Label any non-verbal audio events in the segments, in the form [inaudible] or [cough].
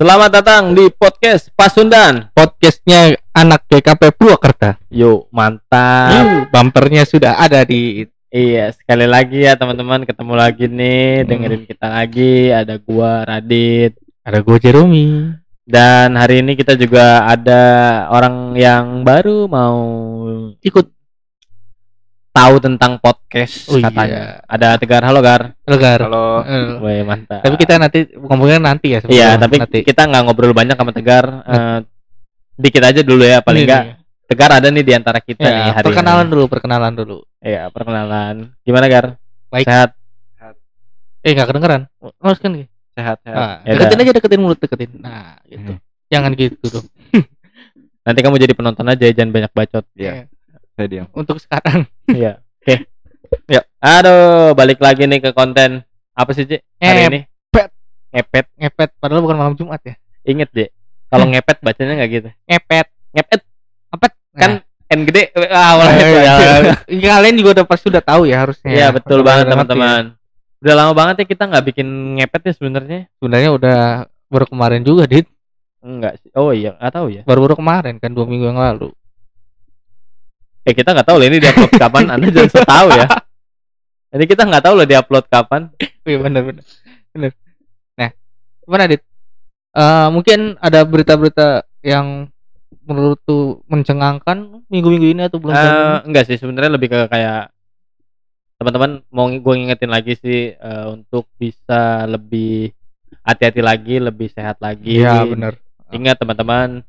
Selamat datang di podcast Pasundan. Podcastnya anak GKP Purwakarta. Yuk, mantap. Bumpernya sudah ada di Iya, sekali lagi ya teman-teman, ketemu lagi nih, dengerin kita lagi. Ada gua Radit ada gue Jeremy. dan hari ini kita juga ada orang yang baru mau Ikut tahu tentang podcast Oh, iya. katanya. Ada Tegar, halo Gar. Legar. Halo. Eh, Woi, mantap. Tapi kita nanti ngomongnya nanti ya. Iya, tapi nanti. kita nggak ngobrol banyak sama Tegar. Eh, dikit aja dulu ya, paling Ini nggak nih. Tegar ada nih di antara kita Ya, nih hari perkenalan ini. dulu, perkenalan dulu. Iya, perkenalan. Gimana Gar? Baik. Sehat. Eh nggak kedengeran. Harus kan? nih? Sehat, sehat. Nah, Ya deketin aja deketin mulut deketin. Nah, gitu. Jangan gitu dong. [laughs] Nanti kamu jadi penonton aja, jangan banyak bacot. Iya. Saya diam. Untuk sekarang. [laughs] Iya. Oke. Yuk. Aduh, balik lagi nih ke konten. Apa sih, Cik? Hari ini? Ngepet. Ngepet. Ngepet padahal bukan malam Jumat ya. Ingat, Cik. Kalau ngepet bacanya nggak gitu. Ngepet. Ngepet Apet. kan N gede. Ah, Eh, itu ya, aja. kalian juga udah pasti udah tahu ya harusnya. Iya, betul banget ya. teman-teman. Udah lama banget ya kita nggak bikin ngepet ya sebenarnya. Sebenarnya udah baru kemarin juga, Dit. Enggak sih. Oh iya, nggak tahu ya. Baru-baru kemarin kan dua minggu yang lalu. Eh kita nggak tahu loh ini diupload kapan. Anda jangan tahu ya. Ini kita nggak tahu loh diupload kapan. Iya benar benar. Benar. Nah, gimana Dit? Eh, mungkin ada berita-berita yang menurut tuh mencengangkan minggu-minggu ini atau belum? Eh, enggak sih sebenarnya lebih ke kayak teman-teman mau gue ngingetin lagi sih eh, untuk bisa lebih hati-hati lagi, lebih sehat lagi. Iya benar. Ingat teman-teman,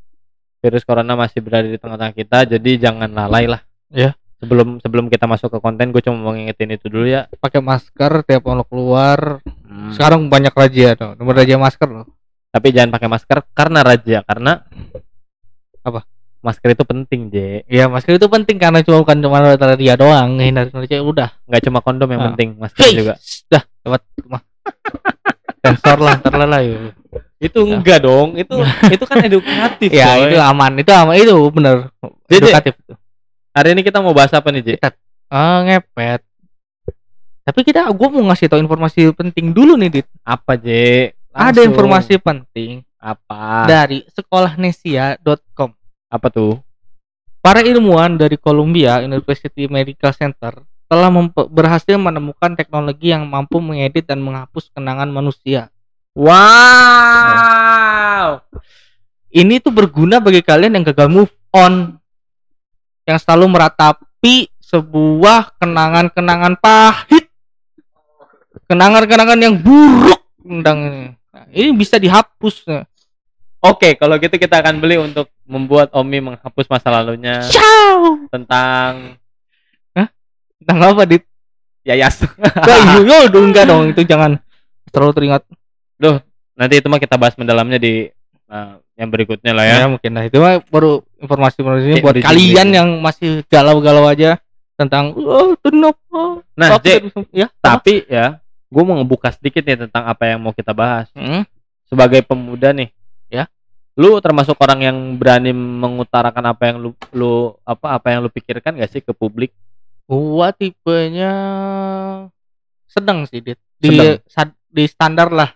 virus corona masih berada di tengah-tengah kita, jadi jangan lalai lah. Iya. Sebelum sebelum kita masuk ke konten, gue cuma mau ngingetin itu dulu ya. Pakai masker tiap mau keluar. Hmm. Sekarang banyak razia tuh. Nomor razia masker loh. Tapi jangan pakai masker karena raja, karena Apa? Masker itu penting, J. Iya, masker itu penting karena cuma bukan cuma razia doang, hindari razia udah. Nggak cuma kondom yang Ah. penting, masker Hei, juga. dah lewat rumah. [laughs] Sensor lah, ntar Itu enggak dong, itu [laughs] itu kan edukatif. Ya coy. itu aman, itu aman, itu bener Jadi- edukatif itu. Hari ini kita mau bahas apa nih, J? Ah ngepet. Tapi kita gua mau ngasih tahu informasi penting dulu nih, Dit. Apa, J? Ada informasi penting apa? dari sekolahnesia.com. apa tuh? Para ilmuwan dari Columbia University Medical Center telah berhasil menemukan teknologi yang mampu mengedit dan menghapus kenangan manusia. Wow. Ini tuh berguna bagi kalian yang gagal move on, yang selalu meratapi sebuah kenangan-kenangan pahit, kenangan-kenangan yang buruk tentang ini. Nah, ini bisa dihapus. Oke, kalau gitu kita akan beli untuk membuat Omi menghapus masa lalunya Ciao. tentang Tentang apa, Dit? Yayas. [laughs] Iya, dong, enggak dong, itu jangan terlalu teringat. Nanti itu mah kita bahas mendalamnya di uh, yang berikutnya lah ya. Ya, mungkin lah itu mah baru informasi-informasi Ya, buat kalian yang masih galau-galau aja tentang oh Nah, Apa J, itu?" ya tapi ya, gue mau ngebuka sedikit nih tentang apa yang mau kita bahas. Hmm, Sebagai pemuda nih, Ya. lu termasuk orang yang berani mengutarakan apa yang lu, lu apa apa yang lu pikirkan gak sih ke publik? gua tipenya sedang sih Dit. di sad- di standar lah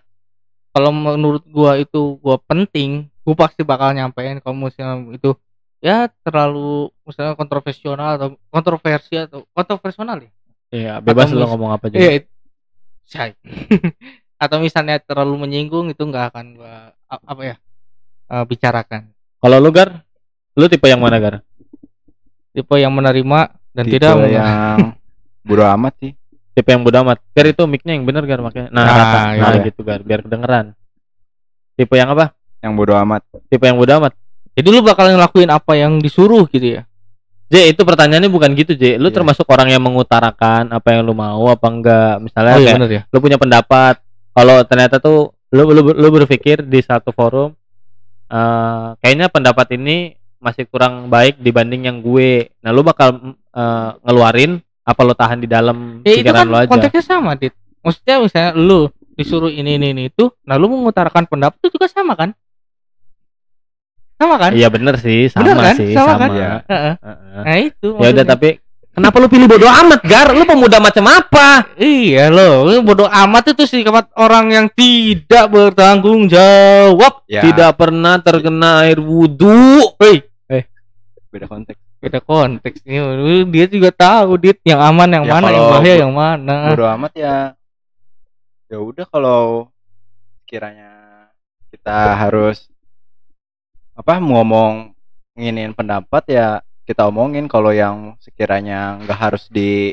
kalau menurut gua itu gua penting gua pasti bakal nyampein kalau misalnya itu ya terlalu misalnya kontroversial atau kontroversi atau kontroversial ya Iya, bebas Atau mis- ngomong apa juga. Iya, say. [laughs] atau misalnya terlalu menyinggung itu nggak akan gua apa ya eh, bicarakan Kalau lu Gar, lu tipe yang mana Gar? tipe yang menerima dan Tipe tidak yang bodo amat sih. Tipe yang bodo amat. Gar itu mic-nya yang bener Gar makanya. Nah, Nah, rata. nah iya. gitu Gar, biar kedengeran. Tipe yang apa? Yang bodo amat. Tipe yang bodo amat. jadi lu bakal ngelakuin apa yang disuruh gitu ya J, itu pertanyaannya bukan gitu, J. Lu Iya. termasuk orang yang mengutarakan apa yang lu mau apa enggak. Misalnya oh iya kayak bener ya lu punya pendapat. Kalau ternyata tuh lu lu, lu berpikir di satu forum eh kayaknya pendapat ini masih kurang baik dibanding yang gue. Nah, lu bakal eh, ngeluarin apa lu tahan di dalam ya itu pikiran kan lu aja. konteksnya sama dit maksudnya misalnya lu disuruh ini ini ini itu nah lu mengutarakan pendapat itu juga sama kan sama kan Iya bener sih, sama Bener kan? sih, Sama sama. kan? Iya. Heeh. Heeh. nah itu Ya udah tapi Kenapa lu pilih bodo amat, Gar? Lu pemuda macam apa? Iya lu bodoh amat itu sikap orang yang tidak bertanggung jawab. Ya, Tidak pernah terkena air wudhu. Hei, beda konteks. Beda konteksnya. Dia juga tahu dit yang aman yang Ya, mana, yang bahaya yang mana. Bodo amat ya. Ya udah kalau kiranya kita harus apa ngomong nginin pendapat ya kita omongin kalau yang sekiranya nggak harus di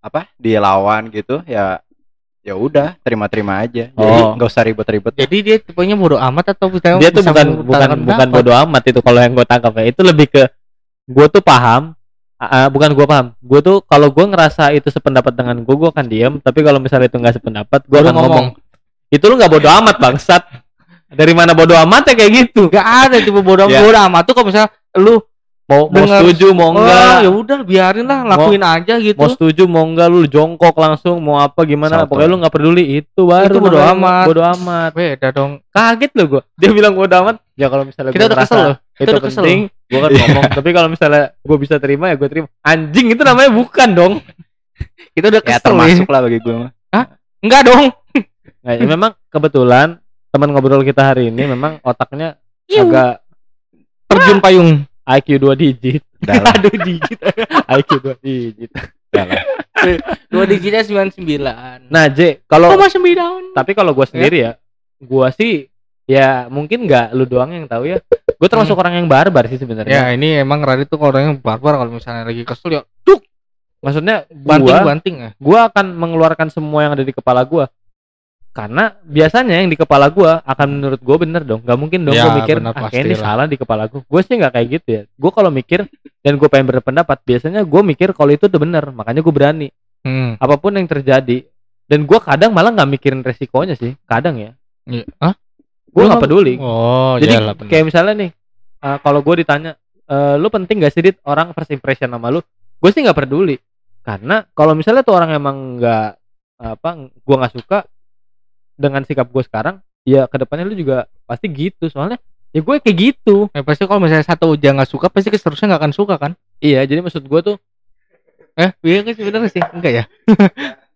apa dilawan gitu ya ya udah terima-terima aja jadi Oh. nggak usah ribet-ribet Jadi dia tipenya bodoh amat atau Dia tuh bukan bukan bukan pendapat? bodo amat itu kalau yang gue tangkap ya. Itu lebih ke gue tuh paham ah, ah, bukan gue paham. Gue tuh kalau gue ngerasa itu sependapat dengan gue, gue akan diam. Tapi kalau misalnya itu nggak sependapat, gue akan ngomong. Itu lu nggak bodo amat bangsat. Dari mana bodo amat ya kayak gitu? Gak ada tipe bodoh Ya. bodoh amat tuh kalau misalnya lu Mau mau Dengar- setuju mau oh, enggak? ya udah biarin lah lakuin aja gitu. mau setuju mau enggak lu jongkok langsung mau apa gimana Soto. pokoknya lu nggak peduli itu baru Itu bodo namanya amat. bodo amat Beda dong. kaget lo gua dia bilang bodo amat ya kalau misalnya Kita udah kesel loh. Itu penting gua kan ngomong tapi kalau misalnya gua bisa terima ya gua terima anjing itu namanya bukan dong [laughs] Kita udah ya kesel termasuk nih. lah bagi gue mah Enggak dong. [laughs] nah, ya memang kebetulan teman ngobrol kita hari ini memang otaknya Iu. agak Terjun payung. IQ 2 digit dalam [laughs] Aduh digit. IQ 2 digit dalam Dua digitnya 99. nah J kalau Koma 9. tapi kalau gua sendiri ya gua sih ya mungkin nggak lu doang yang tahu ya gue termasuk orang yang barbar sih sebenarnya. Ya ini emang Radit tuh orangnya barbar kalau misalnya lagi kesel ya maksudnya banting gua banting ya. gua akan mengeluarkan semua yang ada di kepala gua. Karena biasanya yang di kepala gua akan menurut gua bener dong. Nggak mungkin dong Ya, gua mikir bener, ah, ini salah di kepala gua. Gua sih nggak kayak gitu ya. Gua kalau mikir dan gua pengen berpendapat biasanya gua mikir kalau itu tuh bener makanya gua berani. Hmm. apa pun yang terjadi dan gua kadang malah nggak mikirin resikonya sih. Kadang ya. Iya. Hah? Nggak nggak- peduli Oh, jadi iyalah, bener. kayak misalnya nih uh, kalau gue ditanya "Eh, lu penting gak sih dit orang first impression sama lu gue sih nggak peduli karena kalau misalnya tuh orang emang nggak apa gue nggak suka dengan sikap gue sekarang ya ke depannya lu juga pasti gitu soalnya ya gue kayak gitu Eh, pasti kalau misalnya satu aja nggak suka pasti seterusnya nggak akan suka kan? iya jadi maksud gue tuh Eh, iya kan sebenarnya sih. Enggak ya? [laughs]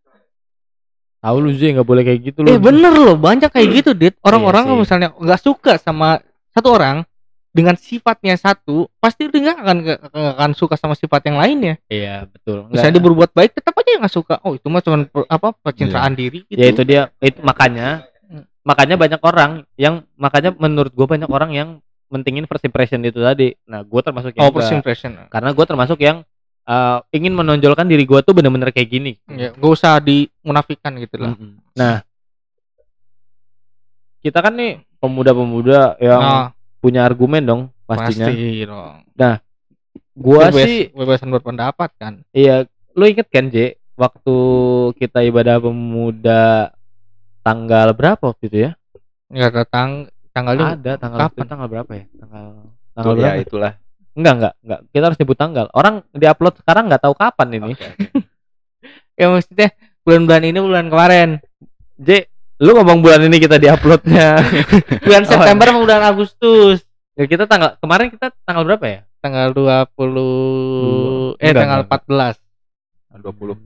tahu lu sih nggak boleh kayak gitu Eh lu bener loh, banyak kayak gitu, Dit. Orang-orang Iya kalau sih. misalnya nggak suka sama satu orang dengan sifatnya satu, pasti dia nggak akan nggak akan suka sama sifat yang lainnya. iya betul Misalnya dia berbuat baik, tetap aja nggak suka. Oh itu mah cuma apa pencitraan diri gitu. ya itu dia itu makanya makanya banyak orang yang makanya menurut gue banyak orang yang mentingin first impression itu tadi nah gue termasuk yang Oh first impression. karena gue termasuk yang uh, ingin menonjolkan diri gue tuh bener-bener kayak gini Ya, gak usah dimunafikan gitu lah. Mm-mm. nah kita kan nih pemuda-pemuda yang Nah, punya argumen dong pastinya pasti dong. gue Bebas- sih bebasan berpendapat kan. iya lu inget kan J waktu kita ibadah pemuda tanggal berapa waktu itu ya Nggak datang tanggalnya ada tanggal kapan? itu tanggal berapa ya tanggal tanggal Tuh, ya berapa itulah enggak enggak enggak kita harus nyebut tanggal orang diupload sekarang nggak tahu kapan ini [laughs] ya maksudnya bulan-bulan ini bulan kemarin. J lu ngomong bulan ini kita diuploadnya [laughs] Bulan Oh, September sama bulan Agustus. Ya kita tanggal kemarin kita tanggal berapa ya? Tanggal 20 eh Enggak, tanggal enggak, 14. 20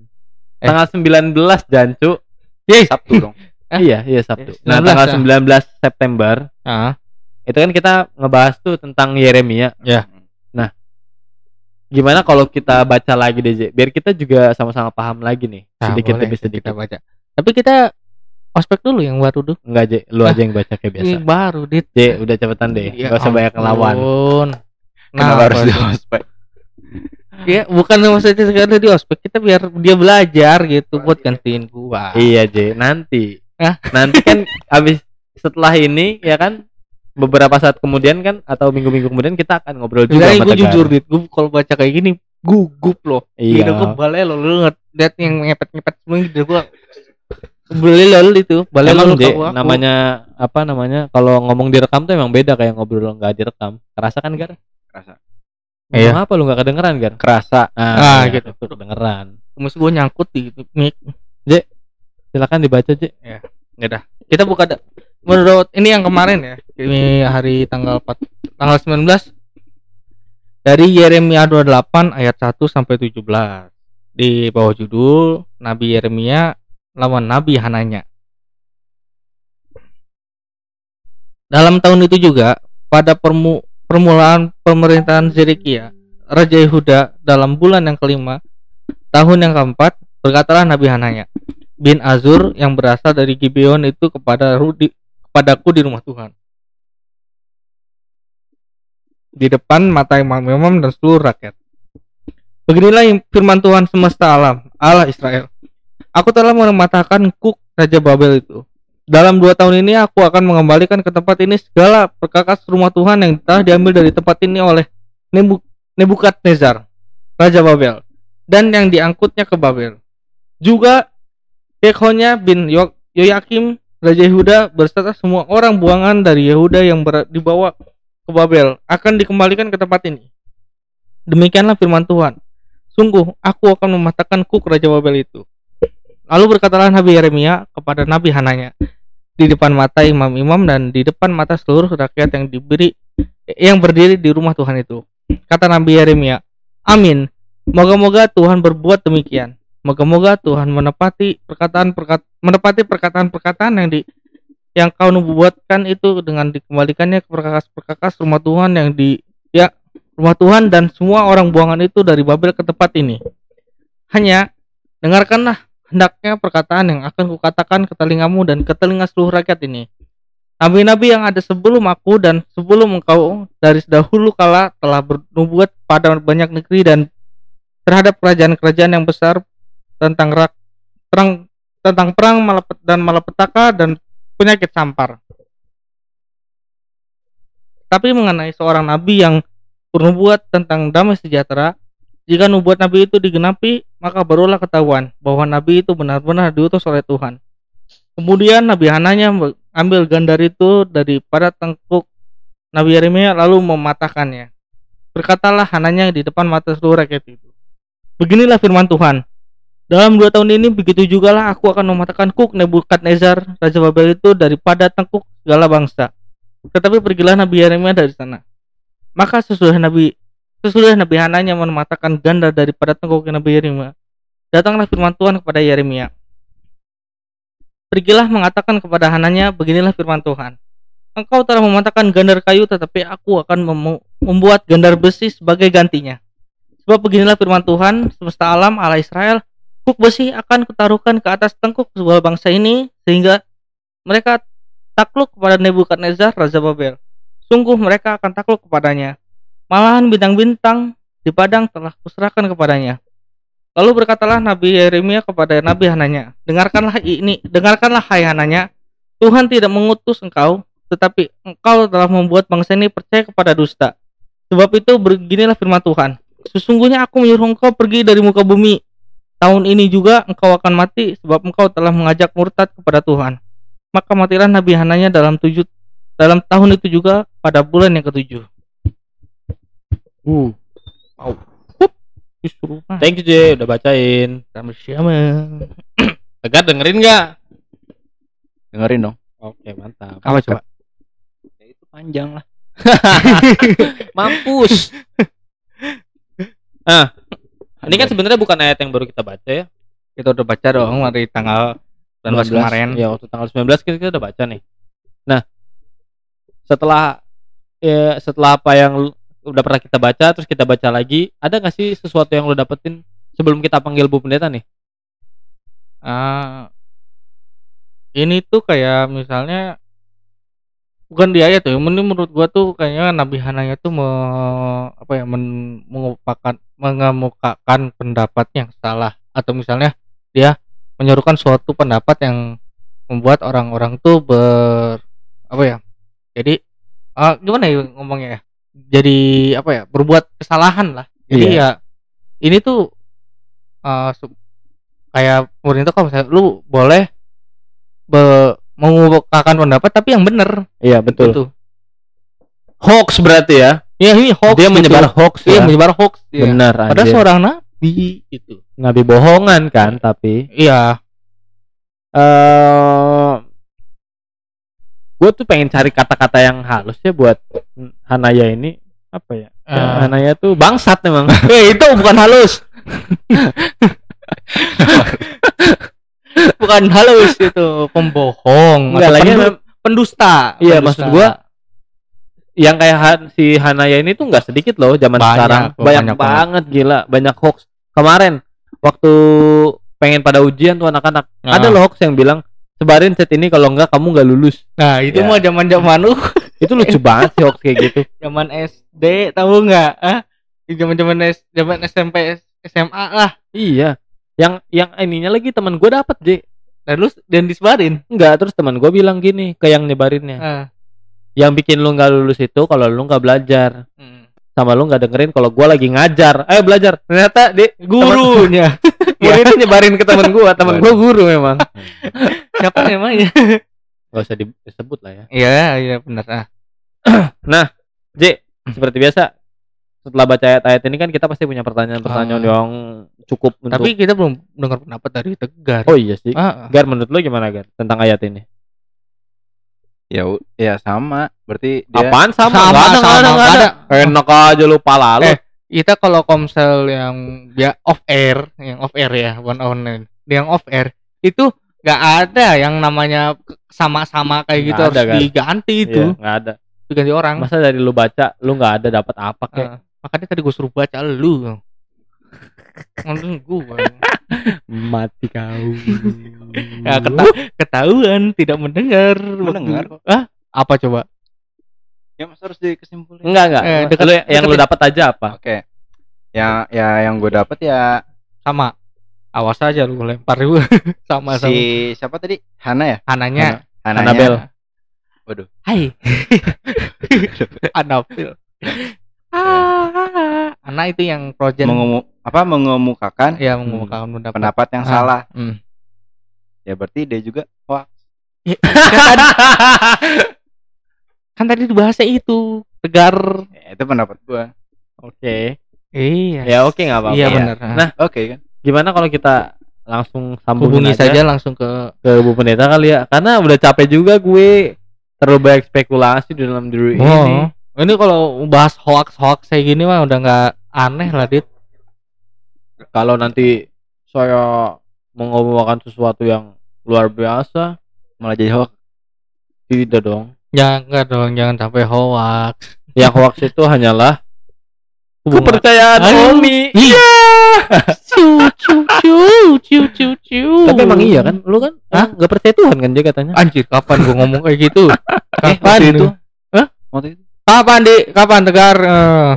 Eh. Tanggal 19 Jancu. Sabtu dong Eh? [laughs] Iya, iya Sabtu. Eh, Nah, 19 tanggal ya? 19 September Ah, itu kan kita ngebahas tuh tentang Yeremia. Ya. Nah, gimana kalau kita baca lagi deh? Biar kita juga sama-sama paham lagi nih, nah, sedikit boleh demi kita sedikit. baca. Tapi kita ospek dulu yang baru dulu. Enggak, J, lu aja yang baca kayak biasa. Baru dit. J, udah cepetan deh. Ya Gak usah banyak ngelawan. ampun. kenapa harus di ospek [laughs] Ya, bukan maksudnya sekarang di ospek kita biar dia belajar gitu buat gantiin gua. Iya, J, nanti. Hah? Nanti kan [laughs] abis setelah ini ya kan beberapa saat kemudian kan atau minggu-minggu kemudian kita akan ngobrol juga Jadi sama gue Tegar. jujur dit, gue kalau baca kayak gini gugup loh. Iya. Gitu gue balai lo, lu nget lihat yang ngepet-ngepet semua gitu gua beli lol itu, balai Emang J, aku. namanya apa namanya kalau ngomong direkam tuh emang beda kayak ngobrol nggak direkam kerasa kan Gar? kerasa Iya. Ngomong apa lu nggak kedengeran Gar? kerasa Ah, iya, gitu. tuh kedengeran Mus gue nyangkut di mic. silakan dibaca J Kita buka da- menurut ini yang kemarin ya. Ini hari tanggal 4 tanggal 19 dari Yeremia 28 ayat 1 sampai 17 di bawah judul Nabi Yeremia lawan Nabi Hananya. Dalam tahun itu juga pada permu- permulaan pemerintahan Zedekia, Raja Yehuda dalam bulan yang kelima, tahun yang keempat, berkatalah Nabi Hananya bin Azur yang berasal dari Gibeon itu kepada Rudi, kepadaku di rumah Tuhan. Di depan mata imam-imam dan seluruh rakyat. Beginilah firman Tuhan semesta alam, Allah Israel. Aku telah mematahkan kuk Raja Babel itu. Dalam dua tahun ini aku akan mengembalikan ke tempat ini segala perkakas rumah Tuhan yang telah diambil dari tempat ini oleh Nebu Nebukadnezar, Raja Babel, dan yang diangkutnya ke Babel. Juga Yekonya bin Yo- Yoyakim, Raja Yehuda berserta semua orang buangan dari Yehuda yang dibawa ke Babel akan dikembalikan ke tempat ini. Demikianlah firman Tuhan. Sungguh, aku akan mematahkan kuk Raja Babel itu. Lalu berkatalah Nabi Yeremia kepada Nabi Hananya di depan mata imam-imam dan di depan mata seluruh rakyat yang diberi yang berdiri di rumah Tuhan itu. Kata Nabi Yeremia, Amin. Moga-moga Tuhan berbuat demikian. Moga-moga Tuhan menepati perkataan perkat, menepati perkataan-perkataan yang di yang kau nubuatkan itu dengan dikembalikannya ke perkakas-perkakas rumah Tuhan yang di ya rumah Tuhan dan semua orang buangan itu dari Babel ke tempat ini. Hanya dengarkanlah hendaknya perkataan yang akan kukatakan ke telingamu dan ke telinga seluruh rakyat ini. Nabi-nabi yang ada sebelum aku dan sebelum engkau dari dahulu kala telah bernubuat pada banyak negeri dan terhadap kerajaan-kerajaan yang besar tentang rak, perang tentang perang malapet, dan malapetaka dan penyakit sampar. Tapi mengenai seorang nabi yang bernubuat tentang damai sejahtera, jika nubuat nabi itu digenapi, maka barulah ketahuan bahwa nabi itu benar-benar diutus oleh Tuhan. Kemudian Nabi Hananya ambil gandar itu daripada tengkuk Nabi Yeremia lalu mematahkannya. Berkatalah Hananya di depan mata seluruh rakyat itu. Beginilah firman Tuhan. Dalam dua tahun ini begitu juga lah aku akan mematahkan kuk Nebukadnezar Raja Babel itu daripada tengkuk segala bangsa. Tetapi pergilah Nabi Yeremia dari sana. Maka sesudah Nabi sesudah Nabi Hananya mematahkan ganda daripada tengkuk Nabi Yeremia, datanglah firman Tuhan kepada Yeremia. Pergilah mengatakan kepada Hananya, beginilah firman Tuhan. Engkau telah mematahkan gandar kayu, tetapi aku akan memu- membuat gandar besi sebagai gantinya. Sebab beginilah firman Tuhan, semesta alam Allah Israel, kuk besi akan kutaruhkan ke atas tengkuk sebuah bangsa ini, sehingga mereka takluk kepada Nebukadnezar, Raja Babel. Sungguh mereka akan takluk kepadanya. Malahan bintang-bintang di padang telah kuserahkan kepadanya. Lalu berkatalah Nabi Yeremia kepada Nabi Hananya, dengarkanlah ini, dengarkanlah hai Hananya, Tuhan tidak mengutus engkau, tetapi engkau telah membuat bangsa ini percaya kepada dusta. Sebab itu beginilah firman Tuhan, sesungguhnya aku menyuruh engkau pergi dari muka bumi. Tahun ini juga engkau akan mati, sebab engkau telah mengajak murtad kepada Tuhan. Maka matilah Nabi Hananya dalam tujuh dalam tahun itu juga pada bulan yang ketujuh. Uh, Justru thank you J udah bacain. sama-sama. [clears throat] Tegar dengerin nggak? Dengerin dong. Oke mantap. Apa coba? Ya itu panjang lah. [laughs] Mampus. ah, ini kan sebenarnya bukan ayat yang baru kita baca ya. Kita udah baca dong dari tanggal 19 kemarin. Ya waktu tanggal 19 kita, kita udah baca nih. Nah, setelah ya, setelah apa yang udah pernah kita baca terus kita baca lagi, ada nggak sih sesuatu yang lo dapetin sebelum kita panggil Bu Pendeta nih? Ah, ini tuh kayak misalnya bukan di ayat ya, ini menurut gua tuh kayaknya Nabi Hananya tuh me, apa ya men, mengupakan mengemukakan pendapat yang salah atau misalnya dia menyuruhkan suatu pendapat yang membuat orang-orang tuh ber apa ya jadi ah, gimana ya ngomongnya ya jadi apa ya berbuat kesalahan lah jadi Iya. ya ini tuh su- kayak pemerintah kalau misalnya lu boleh be, mengukakan pendapat tapi yang benar Iya betul. gitu Hoax berarti ya? ya ini hoax Dia gitu. menyebar hoax iya ya. menyebar hoax ya. Benar. anjir. seorang nabi gitu nabi bohongan kan tapi iya eh gue tuh pengen cari kata-kata yang halus ya buat Hanaya ini apa ya? Ya, Hanaya tuh bangsat memang. Eh itu bukan halus. [laughs] bukan halus itu pembohong. Enggak atau lagi pendu- pendusta. Iya, Pendusta. maksud gua yang kayak Han- si Hanaya ini tuh nggak sedikit loh zaman Banyak, sekarang. banyak Banyak, banget. banget gila, banyak hoax. Kemarin waktu pengen pada ujian tuh anak-anak, Ah. ada loh hoax yang bilang sebarin set ini kalau enggak kamu nggak lulus. Nah, itu Ya. mah zaman-zaman uh [laughs] Itu lucu banget sih hoax kayak gitu. zaman SD tahu nggak? Ah, Di zaman-zaman S- zaman SMP SMA lah. Iya. Yang yang ininya lagi teman gue dapet J. Dan lu dan disebarin. Enggak, terus teman gue bilang gini ke yang nyebarinnya. Ah. Yang bikin lu nggak lulus itu kalau lu nggak belajar. Hmm. Sama lu nggak dengerin kalau gua lagi ngajar. Ayo belajar. Ternyata di Gurunya. [laughs] muridnya nyebarin ke teman gua. Teman gua guru memang. [laughs] Siapa namanya? Gak usah disebut lah ya. Iya, iya benar. Ah. [clears throat] J, seperti biasa setelah baca ayat-ayat ini kan kita pasti punya pertanyaan-pertanyaan Ah. yang cukup untuk Tapi kita belum dengar pendapat dari Tegar. Oh iya sih. Ah, ah. Gar menurut lu gimana Gar tentang ayat ini? Ya u- ya sama. Berarti dia Apaan sama? Sama, Nggak ada, sama, ada, nggak nggak ada. Enak aja lu pala lu. Eh, kita kalau komsel yang ya off air, yang off air ya, bukan online. Yang off air itu nggak ada yang namanya sama-sama kayak gitu Nggak harus ada, kan? diganti itu, Iya, ada. diganti orang. Masa dari lu baca lu nggak ada dapat apa kayak Ah, makanya tadi gue suruh baca lu. Ngomong gua. mati kau. Ya, keta- ketahuan tidak mendengar. Mendengar Ah, apa coba? ya mas harus dikesimpulin. Enggak enggak. Eh, deket- Lu- yang lu dapat aja apa? Oke. Ya ya yang gue dapat ya Sama. Awas aja lu lempar lu sama [laughs] sama. si siapa tadi? Hana ya? Ananya. Hananya. Anabel. [laughs] Waduh. Hai. Anabel. Ah, anak itu yang projen Mengumu, apa mengemukakan ya mengemukakan pendapat. pendapat yang Ah. salah. Hmm. Ya berarti dia juga wah kan, tadi, kan tadi bahasa itu tegar. ya, itu pendapat gua. Oke. Iya. Ya oke nggak apa-apa. Iya Iya. benar. Nah, Oke kan? Gimana kalau kita langsung sambungin hubungi aja saja langsung ke ke Bu Pendeta kali ya? Karena udah capek juga gue terlalu banyak spekulasi di dalam diri. Oh. Ini kalau bahas hoax hoax kayak gini mah udah nggak aneh lah dit. Kalau nanti saya mengomongkan sesuatu yang luar biasa, Malah jadi hoax. tidak dong. Ya enggak dong, jangan sampai hoax. Yang hoax itu hanyalah Hubungan- kepercayaan. Omi. Iya. Ciu ciu ciu. Tapi emang iya kan? Lu kan Hah? nggak percaya Tuhan kan dia katanya. Anjir, kapan gua ngomong kayak gitu? [laughs] Eh, Kapan waktu itu? itu? Waktu itu. Kapan, Dik? Kapan tegar? Eh.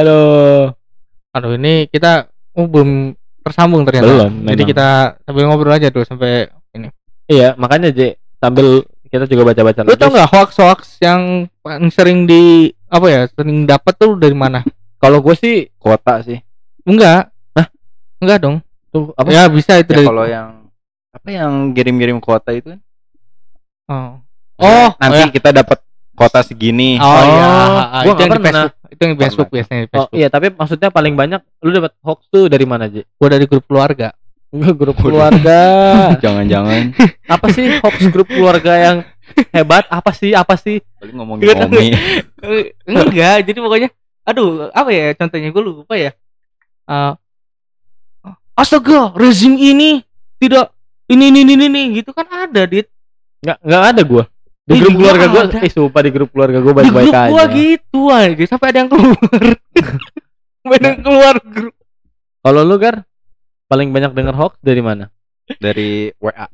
Aduh. Aduh, ini kita oh, belum tersambung ternyata. Belum, Jadi memang. kita sambil ngobrol aja tuh sampai ini. Iya, makanya J sambil kita juga baca-baca Lu lagi. tau nggak hoax-hoax yang paling sering di apa ya? Sering dapat tuh dari mana? Kalau gue sih Kuota sih. Enggak. Hah? Enggak dong. tuh apa? Ya bisa itu Ya dari kalau yang apa yang kirim-kirim kuota itu kan? Oh. Oh, nanti oh, ya. kita dapat kuota segini. Oh, iya, gua itu yang di. Facebook. Itu yang di Facebook Pernah. biasanya di Oh Facebook. iya, tapi maksudnya paling banyak lu dapat hoax tuh dari mana, J? Gua dari grup keluarga. Grup keluarga. [laughs] Jangan-jangan [laughs] apa sih hoax grup keluarga yang hebat? Apa sih? Apa sih? paling ngomongin. Omi. [laughs] Enggak jadi pokoknya aduh apa ya contohnya gue lupa ya Eh, astaga rezim ini tidak ini ini ini ini gitu kan ada dit Enggak enggak ada gua. Di grup di keluarga gua, ada. eh sumpah di grup keluarga gua di baik-baik grup aja. gua gitu aja sampai ada yang keluar [laughs] ada yang keluar grup Kalau lu Gar paling banyak denger hoax dari mana? dari WA.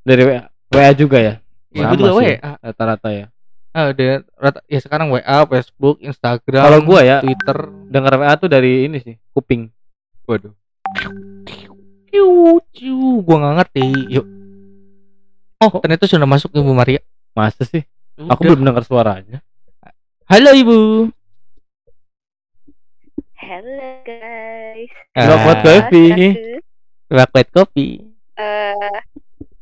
Dari WA, WA juga ya? ya, Sama gua juga. WA Rata-rata ya. ah, ada rata, ya sekarang WA Facebook Instagram Kalau gua ya Twitter denger WA tuh dari ini sih, kuping. Waduh. ciu ciu gua nggak ngerti yuk oh ternyata sudah masuk ibu Maria Masa sih? Aku Udah. belum dengar suaranya. halo ibu Hello guys. Nggak Ah. buat kopi. Rakwet kopi. Eh,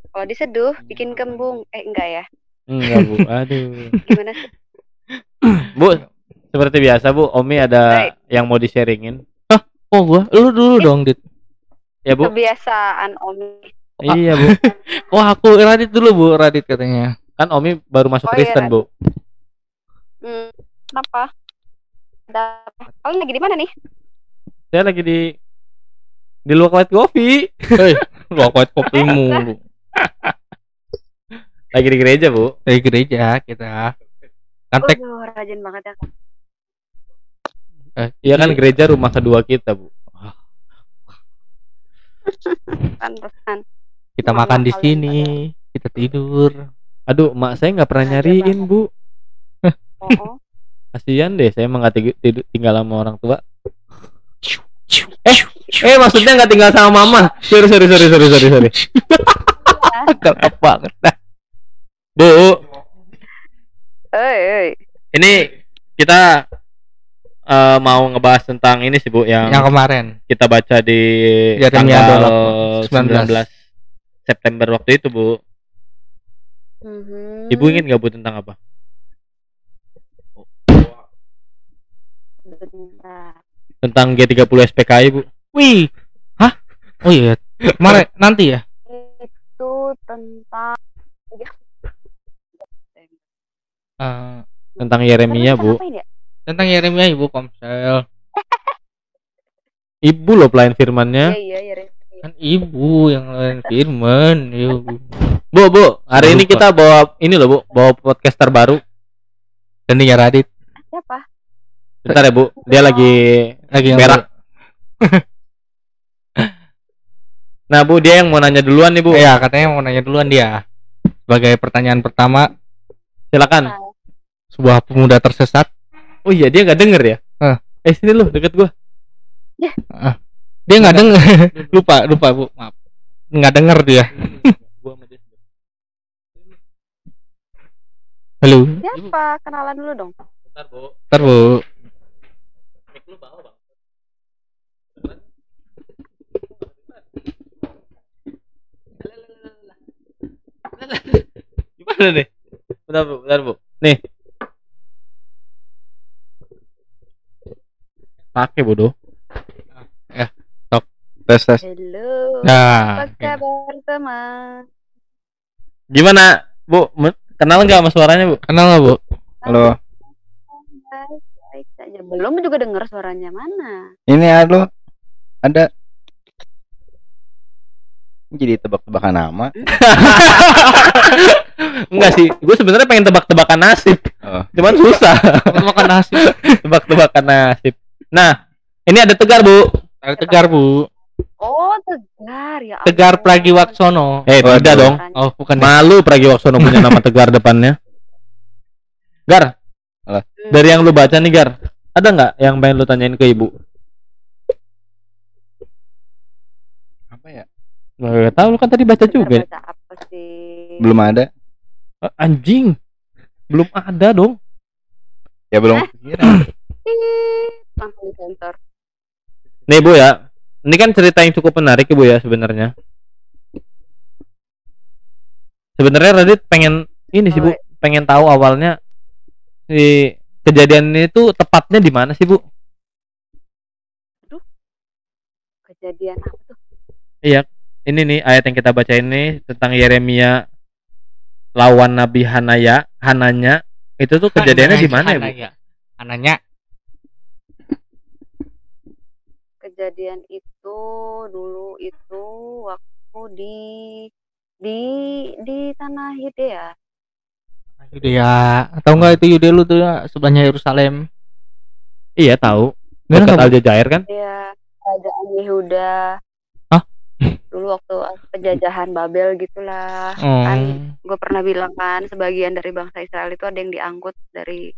kalau diseduh bikin kembung. Eh enggak ya? Enggak, Bu. [laughs] Aduh. Gimana sih? [clears throat] Bu, seperti biasa, Bu, Omi ada Baik. yang mau di-sharingin. Oh gua, lu dulu dong, Dit. Ya, Bu. Kebiasaan Om. Iya, Bu. [laughs] Wah, aku Radit dulu, Bu. Radit katanya. Kan Omi baru masuk Oh, iya, Kristen, Bu. Hmm, kenapa? Mantap. Kalian lagi di mana nih? Saya lagi di di luar white coffee. Hei, lu kuat kopi mulu. Lagi di gereja, Bu. Dari gereja kita. Kan tek Waduh, rajin banget ya. Kak. Iya kan gereja rumah kedua kita, Bu. [laughs] Pantesan. kita Malah makan di sini, kita tidur. Aduh, mak saya nggak pernah nyariin, banget. Bu. Oh, [laughs] Kasihan deh, saya emang nggak tinggal sama orang tua. Eh, eh maksudnya nggak tinggal sama mama. Sorry, sorry, sorry, sorry, sorry, sorry. [laughs] Galak banget. Bu, hei. ini kita eh, mau ngebahas tentang ini sih, Bu, yang, yang kemarin. kita baca di Yeremia tanggal 19. 19 September waktu itu, Bu. Mhm. Ibu ingin nggak Bu tentang apa? Bentar. Tentang G30 SPKI, Bu. Wih. Hah? Oh iya. Kemarin [laughs] nanti ya? Itu tentang Eh, Tentang Yeremia, Bu. Ya? tentang Yeremia Ibu Komsel. [laughs] Ibu loh pelayan firmannya. Iya, iya, iya. iya. Kan Ibu yang lain firman. Ibu. Bu, Bu, hari ini kita bawa ini loh, Bu, bawa podcaster baru. Dan dia Radit Siapa? Bentar ya, Bu. Dia lagi lagi yang Berak. [laughs] Nah, Bu, dia yang mau nanya duluan nih, Bu. Iya, katanya mau nanya duluan dia. Sebagai pertanyaan pertama, Silakan. sebuah pemuda tersesat. Oh iya, dia nggak denger ya? Hah. Eh, sini lu deket gua. Dia nggak denger. lupa, lupa Bu. Maaf. Nggak denger dia. [laughs] Halo. Siapa? Kenalan dulu dong. Bentar, Bu. Ntar Bu. Mic lu bawah, Bang. Gimana nih? Bentar, Bu. Bentar, Bu. Nih. Pakai bodoh. tes tes Halo. Nah, Apa kabar teman? Gimana, Bu? Kenal nggak sama suaranya, Bu? kenal nggak Bu? halo Baik, saja. Belum juga dengar suaranya mana? ini halo ada jadi tebak-tebakan nama [laughs] Enggak sih, gue sebenarnya pengen tebak-tebakan nasib, oh. cuman susah Makan nasi. [laughs] tebak-tebakan nasib. Nah, ini ada tegar bu. Ada Tegar Bu. Oh, Tegar ya. Tegar ampun. Pragiwaksono. Eh, Waduh. tidak dong. Oh, bukan ya. Malu Pragiwaksono punya nama tegar depannya. Gar, Alah. Hmm. dari yang lu baca nih Gar, ada nggak yang pengen lu tanyain ke ibu? apa ya Gak tahu lu kan tadi baca Tegar juga. baca apa sih? belum ada Eh, Anjing, belum ada dong. ya belum Eh? Langsung disensor. Nih bu ya, ini kan cerita yang cukup menarik ya bu ya sebenarnya. Sebenarnya Radit pengen ini sih bu, pengen tahu awalnya si kejadian ini tuh tepatnya di mana sih bu? Kejadian apa tuh? Ini nih ayat yang kita baca ini tentang Yeremia lawan Nabi Hanaya, Hananya. Itu tuh kejadiannya di mana ya bu? Ananya. Kejadian itu dulu itu waktu di di di tanah Yudea. Yudea. Atau enggak itu Yudea lu tuh ya, sebelahnya Yerusalem. Iya tahu. Dekat? Aljazair kan? Dia kerajaan Yehuda. Hah? Dulu waktu penjajahan Babel gitulah. Kan Hmm. gue pernah bilang kan sebagian dari bangsa Israel itu ada yang diangkut dari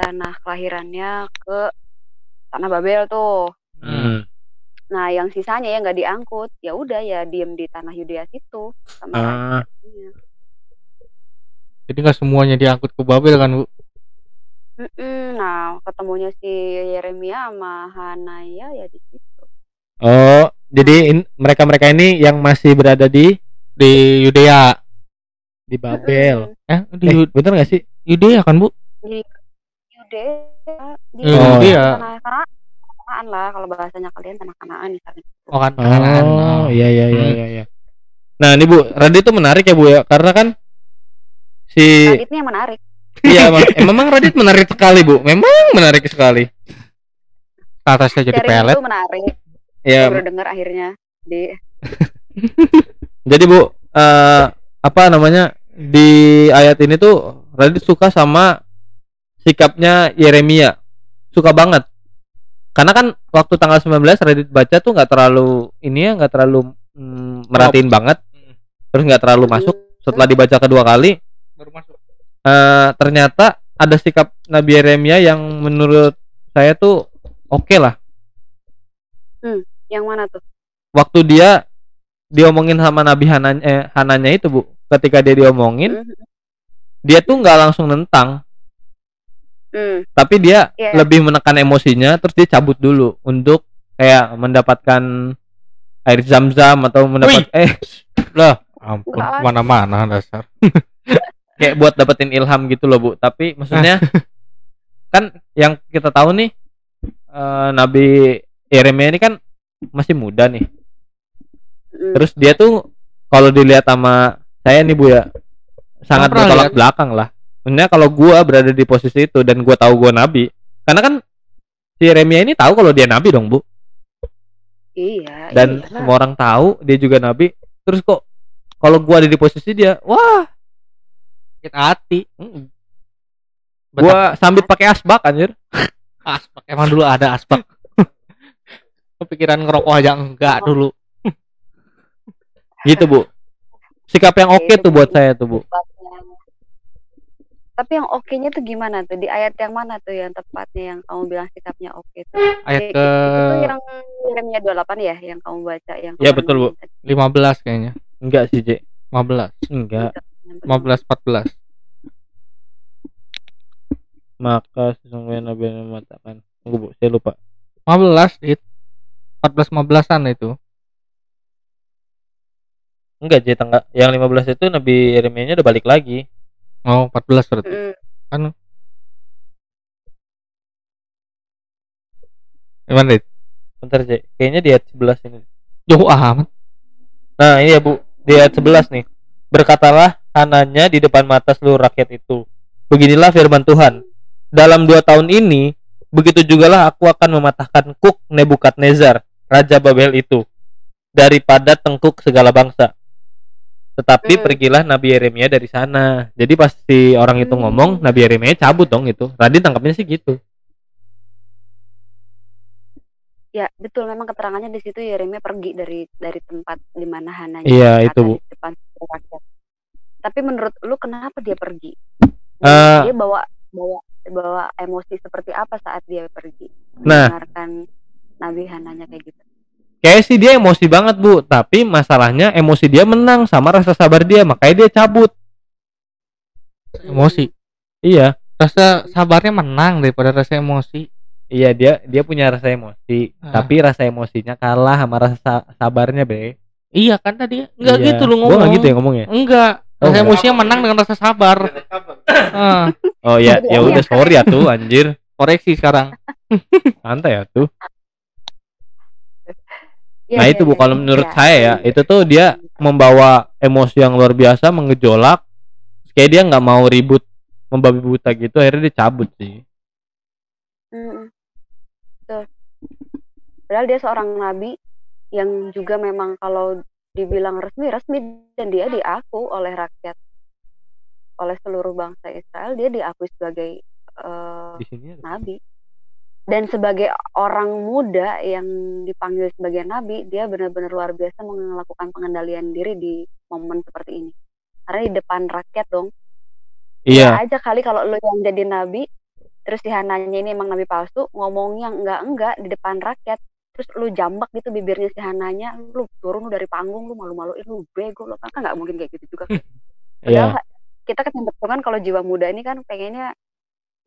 tanah kelahirannya ke tanah Babel tuh. Hmm. Nah, yang sisanya yang nggak diangkut, ya udah ya diem di tanah Yudea situ sama Ah. Jadi nggak semuanya diangkut ke Babel kan, Bu? Mm-mm. Nah, ketemunya si Yeremia sama Hanaya ya di situ. Oh, jadi mereka-mereka ini yang masih berada di Di Yudea. di Babel. Mm-mm. Eh, di Eh, bener gak sih? Yudea kan, Bu? Di Yudea di tanah- Yudea. Kanaan lah kalau bahasanya kalian tanah Kanaan misalnya. Oh, kan. Oh, iya iya iya Hmm. iya iya. Nah, ini Bu, Radit itu menarik ya Bu ya, karena kan si Radit ini yang menarik. Iya, [laughs] emang, eh, memang Radit menarik sekali, Bu. Memang menarik sekali. Atasnya jadi Sharing pelet. itu menarik. Ya, Baru dengar akhirnya di [laughs] Jadi Bu, eh apa namanya? Di ayat ini tuh Radit suka sama sikapnya Yeremia. Suka banget. Karena kan waktu tanggal 19 Radit baca tuh nggak terlalu ini ya, nggak terlalu mm, merhatiin banget. Terus nggak terlalu masuk. Setelah dibaca kedua kali, baru masuk. eh ternyata ada sikap Nabi Yeremia yang menurut saya tuh oke lah. yang mana tuh? Waktu dia diomongin sama Nabi Hanan eh, Hananya itu bu, ketika dia diomongin, Hmm. dia tuh nggak langsung nentang, Hmm. tapi dia Iya. lebih menekan emosinya, terus dia cabut dulu untuk kayak mendapatkan air zam-zam atau mendapat eh Ampun, Enggak lah. mana-mana dasar. [laughs] kayak buat dapetin ilham gitu loh bu. Tapi maksudnya [laughs] kan yang kita tahu nih eh, Nabi Yeremia ini kan masih muda nih. Hmm. Terus dia tuh kalau dilihat sama saya nih Bu ya sangat bertolak belakang lah. Maksudnya kalau gua berada di posisi itu dan gua tahu gua nabi, karena kan si Yeremia ini tahu kalau dia nabi dong, Bu. Iya. Dan iyalah. semua orang tahu dia juga nabi. Terus kok kalau gua ada di posisi dia, wah, Sakit hati. mm, gua sambit pakai asbak anjir. [laughs] aspak. Emang dulu ada aspak. [laughs] Kepikiran ngerokok aja enggak dulu. Gitu, Bu. Sikap yang oke Itu tuh buat saya tuh, Bu. Tapi yang oke-nya tuh gimana tuh? Di ayat yang mana tuh yang tepatnya yang kamu bilang sikapnya oke tuh? Ayat Di- ke itu yang Yeremia 28 ya yang kamu baca yang Iya, kamu betul, Bu. tadi. 15 kayaknya. Enggak sih, J. 15. Enggak. Yang 15 14. Maka sesungguhnya Nabi mengatakan, tunggu, Bu, saya lupa. 15 it 14 15-an itu. Enggak, J, tanggal yang 15 itu Nabi Yeremia udah balik lagi. Oh, 14 berarti. Mm, Gimana, Dit? Bentar, J. Kayaknya di ayat 11 ini. Jauh amat. Nah, ini ya, Bu. Di ayat 11 nih. Berkatalah Hananya di depan mata seluruh rakyat itu. Beginilah firman Tuhan. Dalam dua tahun ini, begitu jugalah aku akan mematahkan kuk Nebukadnezar, Raja Babel itu, daripada tengkuk segala bangsa. Tetapi Hmm. pergilah Nabi Yeremia dari sana. Jadi pas si orang itu Hmm. ngomong, Nabi Yeremia cabut dong itu. Radin tangkapnya sih gitu. Ya betul memang keterangannya di situ Yeremia pergi dari dari tempat di mana Hananya Iya, itu, di depan rakyat. Tapi menurut lu kenapa dia pergi? Eh. dia bawa bawa bawa emosi seperti apa saat dia pergi? Nah. Mendengarkan Nabi Hananya kayak gitu. Kayak sih dia emosi banget bu, tapi masalahnya emosi dia menang sama rasa sabar dia, makanya dia cabut. Emosi. Iya, Rasa sabarnya menang daripada rasa emosi. iya dia dia punya rasa emosi, Ah. tapi rasa emosinya kalah sama rasa sa- sabarnya be. Iya kan tadi enggak Iya. gitu lu Gua ngomong. nggak gitu ya ngomongnya. Enggak. Oh, Rasa enggak. emosinya menang dengan rasa sabar. Ah, Oh ya, ya Iya. udah sorry ya tuh anjir, koreksi sekarang. santai ya tuh. Ya, nah ya, itu bu, ya, kalau menurut ya. saya ya, itu tuh dia membawa emosi yang luar biasa, mengejolak. Kayak dia nggak mau ribut, membabi buta gitu, akhirnya dia cabut sih. Mm-mm. Betul. Padahal dia seorang nabi yang juga memang kalau dibilang resmi resmi dan dia diaku oleh rakyat oleh seluruh bangsa Israel dia diakui sebagai Di sini ada. nabi dan sebagai orang muda yang dipanggil sebagai nabi dia benar-benar luar biasa melakukan pengendalian diri di momen seperti ini. Karena di depan rakyat dong. Iya, Ya aja kali kalau lu yang jadi nabi terus si Hananya ini emang nabi palsu ngomongnya enggak enggak di depan rakyat. Terus lu jambak gitu bibirnya si Hananya lu turun lu dari panggung lu malu-maluin lu bego lu kan kan nggak mungkin kayak gitu juga kan. [laughs] iya, Padahal kita kecenderungan kalau jiwa muda ini kan pengennya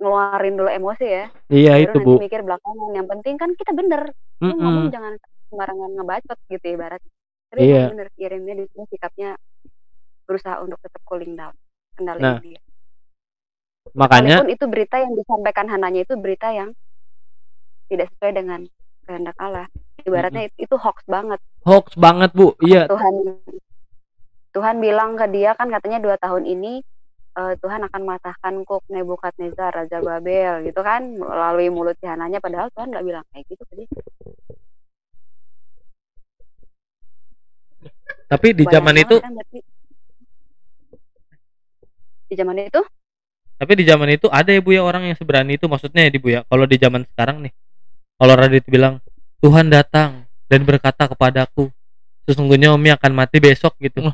ngeluarin dulu emosi ya iya baru itu nanti bu. mikir belakangan yang penting kan kita bener lu ngomong Mm-mm. jangan sembarangan ngebacot gitu ibarat tapi Iya. bener Yeremia di sini sikapnya berusaha untuk tetap cooling down kendaliin Nah, dia Makanya Sekalipun itu berita yang disampaikan Hananya itu berita yang tidak sesuai dengan kehendak Allah. Ibaratnya itu, itu hoax banget. hoax banget bu. Iya, Tuhan Tuhan bilang ke dia kan katanya dua tahun ini eh, Tuhan akan matahkan kuk Nebukadnezar Raja Babel gitu kan melalui mulut si Hananya padahal Tuhan nggak bilang kayak gitu tadi Tapi di zaman itu kan berarti. di zaman itu tapi di zaman itu ada ya Bu ya orang yang seberani itu maksudnya ya di Bu ya. Kalau di zaman sekarang nih kalau Radit bilang Tuhan datang dan berkata kepadaku sesungguhnya Umi akan mati besok gitu.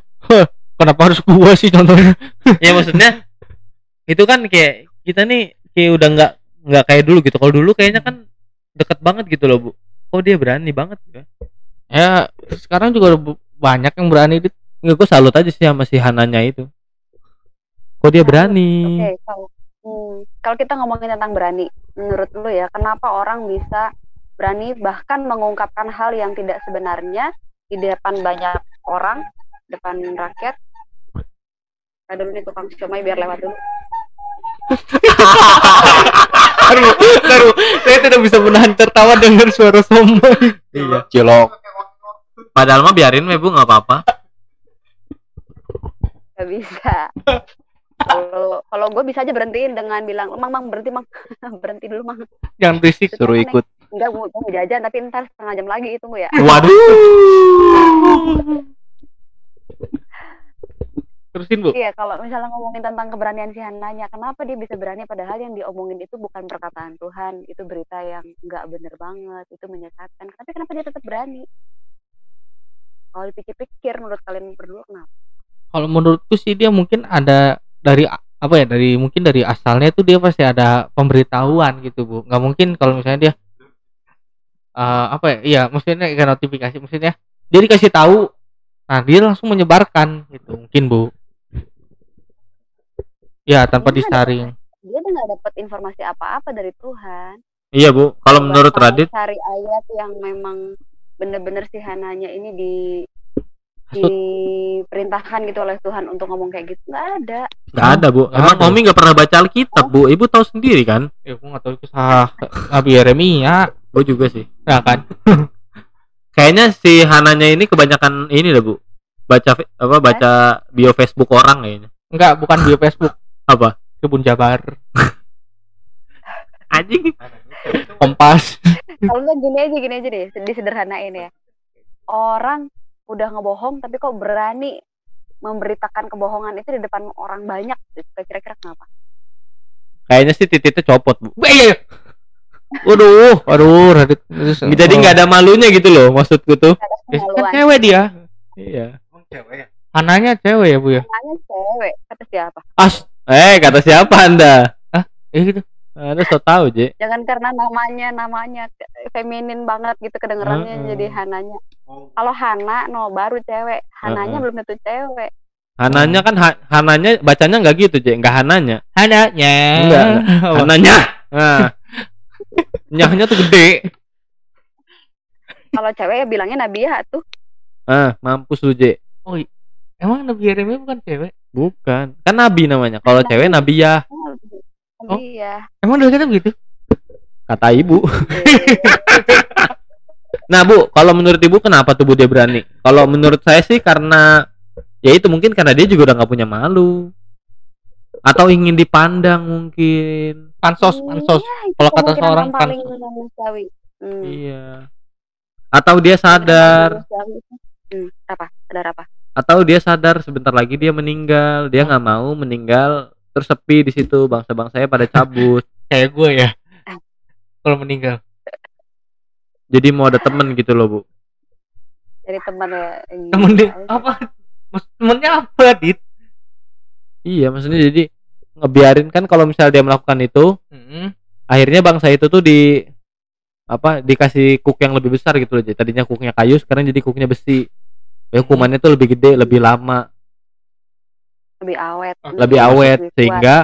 Kenapa harus gua sih contohnya? [laughs] ya maksudnya itu kan kayak kita nih kayak udah nggak nggak kayak dulu gitu. Kalau dulu kayaknya kan deket banget gitu loh Bu. Kok dia berani banget ya? Ya sekarang juga banyak yang berani dit. Nggak, gue salut aja sih sama si Hananya itu. Kok dia berani? Oke, kalau hmm, kalau kita ngomongin tentang berani, menurut lu ya, kenapa orang bisa berani bahkan mengungkapkan hal yang tidak sebenarnya di depan banyak orang, depan rakyat? Ada dulu nih tukang siomay biar lewat dulu. [laughs] Aduh, aduh, saya tidak bisa menahan tertawa dengan suara somai. Iya. cilok Padahal mah biarin mah Bu nggak apa-apa. Gak bisa. Kalau kalau gue bisa aja berhentiin dengan bilang, mang mang berhenti mang, [laughs] berhenti dulu mang. Jangan berisik. suruh ikut Enggak, gue mau jajan tapi ntar setengah jam lagi tunggu ya. Waduh. [laughs] Terusin bu. Iya, kalau misalnya ngomongin tentang keberanian si Hananya, kenapa dia bisa berani padahal yang diomongin itu bukan perkataan Tuhan, itu berita yang nggak bener banget, itu menyesatkan. Tapi kenapa dia tetap berani? Kalau dipikir-pikir, menurut kalian berdua kenapa? Kalau menurutku sih dia mungkin ada dari apa ya dari mungkin dari asalnya itu dia pasti ada pemberitahuan gitu bu. Nggak mungkin kalau misalnya dia eh, apa ya? Iya, maksudnya kayak notifikasi maksudnya dia dikasih tahu, nah dia langsung menyebarkan gitu mungkin bu. Ya tanpa Iya, disaring. Dia udah nggak dapat informasi apa-apa dari Tuhan. Iya Bu. Kalau menurut Radit cari ayat yang memang bener-bener si Hananya ini di Hasut. diperintahkan gitu oleh Tuhan untuk ngomong kayak gitu nggak ada nggak ada Bu. Nggak Emang ada. Omi nggak pernah baca Alkitab Bu. Ibu tahu sendiri kan? Ya aku nggak tahu itu sah Nabi Yeremia. Gue juga sih. Ya kan? [laughs] Kayaknya si Hananya ini kebanyakan ini dah Bu. Baca apa baca bio Facebook orang kayaknya. Enggak, bukan bio Facebook. Apa? Kebun Jabar, [laughs] Anjing. Kompas. kalau nggak gini aja gini aja deh disederhanain ya orang udah ngebohong tapi kok berani memberitakan kebohongan itu di depan orang banyak kira-kira kenapa Kayaknya sih titiknya copot Bu. Eh, iya, iya. Waduh, waduh, Radit. Jadi nggak ada malunya gitu loh maksudku tuh. Eh, kan cewek dia. Iya. Anaknya cewek ya, Bu ya? Namanya cewek kata siapa As. Eh kata siapa anda? Eh gitu. Anda so tahu Je. jangan karena namanya namanya feminin banget gitu kedengerannya Heeh. jadi Hananya kalau Hana no baru cewek Hananya Heeh. belum tentu cewek Hananya kan ha- Hananya bacanya nggak gitu Je, nggak Hananya. Anaknya. Enggak, Oh, Hananya. Nah. [laughs] Nyahnya tuh gede. kalau cewek ya bilangnya Nabiah tuh Ah, mampus lu Je. Emang Nabi Yeremia bukan cewek? Bukan. Kan nabi namanya. Kalau cewek Nabiyah Oh. Nabiah Emang dari kata begitu? kata ibu. [laughs] Nah, Bu, kalau menurut Ibu kenapa tuh Bu dia berani? Kalau menurut saya sih karena ya itu mungkin karena dia juga udah nggak punya malu. Atau ingin dipandang mungkin. Pansos, pansos. Iya, Kalau kata seorang pansos. manusiawi. Hmm. Iya. Atau dia sadar. Hmm, apa? Sadar apa? Atau dia sadar sebentar lagi dia meninggal, dia nggak mau meninggal terus sepi di situ bangsa-bangsanya pada cabut. [laughs] Kayak gue ya. Kalau meninggal. Jadi mau ada temen gitu loh, Bu. Dari teman ya. Temen dia aja. apa? Mas temennya apa, Dit? Iya, maksudnya jadi ngebiarin kan kalau misalnya dia melakukan itu, Hmm. akhirnya bangsa itu tuh di apa dikasih cook yang lebih besar gitu loh Jadi tadinya cooknya kayu sekarang jadi cooknya besi ya, hukumannya tuh lebih gede lebih lama Lebih awet. lebih awet kuat. sehingga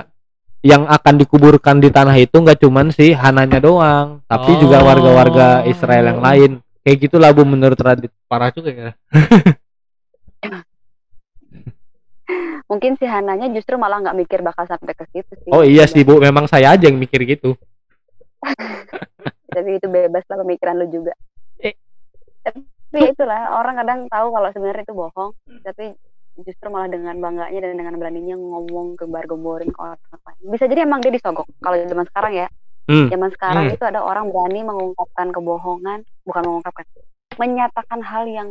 yang akan dikuburkan di tanah itu nggak cuman si Hananya doang tapi juga Oh. warga-warga Israel yang lain kayak gitulah bu menurut Radit Parah juga ya. [laughs] Mungkin si Hananya justru malah nggak mikir bakal sampai ke situ sih. oh iya sih bu memang saya aja yang mikir gitu [laughs] Tapi itu bebas lah pemikiran lu juga. Tapi itulah orang kadang tahu kalau sebenarnya itu bohong, tapi justru malah dengan bangganya dan dengan beraninya ngomong gembar-gemborin ke orang lain. Bisa jadi emang dia disogok. Kalau zaman sekarang ya, Hmm. zaman sekarang Hmm. itu ada orang berani mengungkapkan kebohongan, bukan mengungkapkan, menyatakan hal yang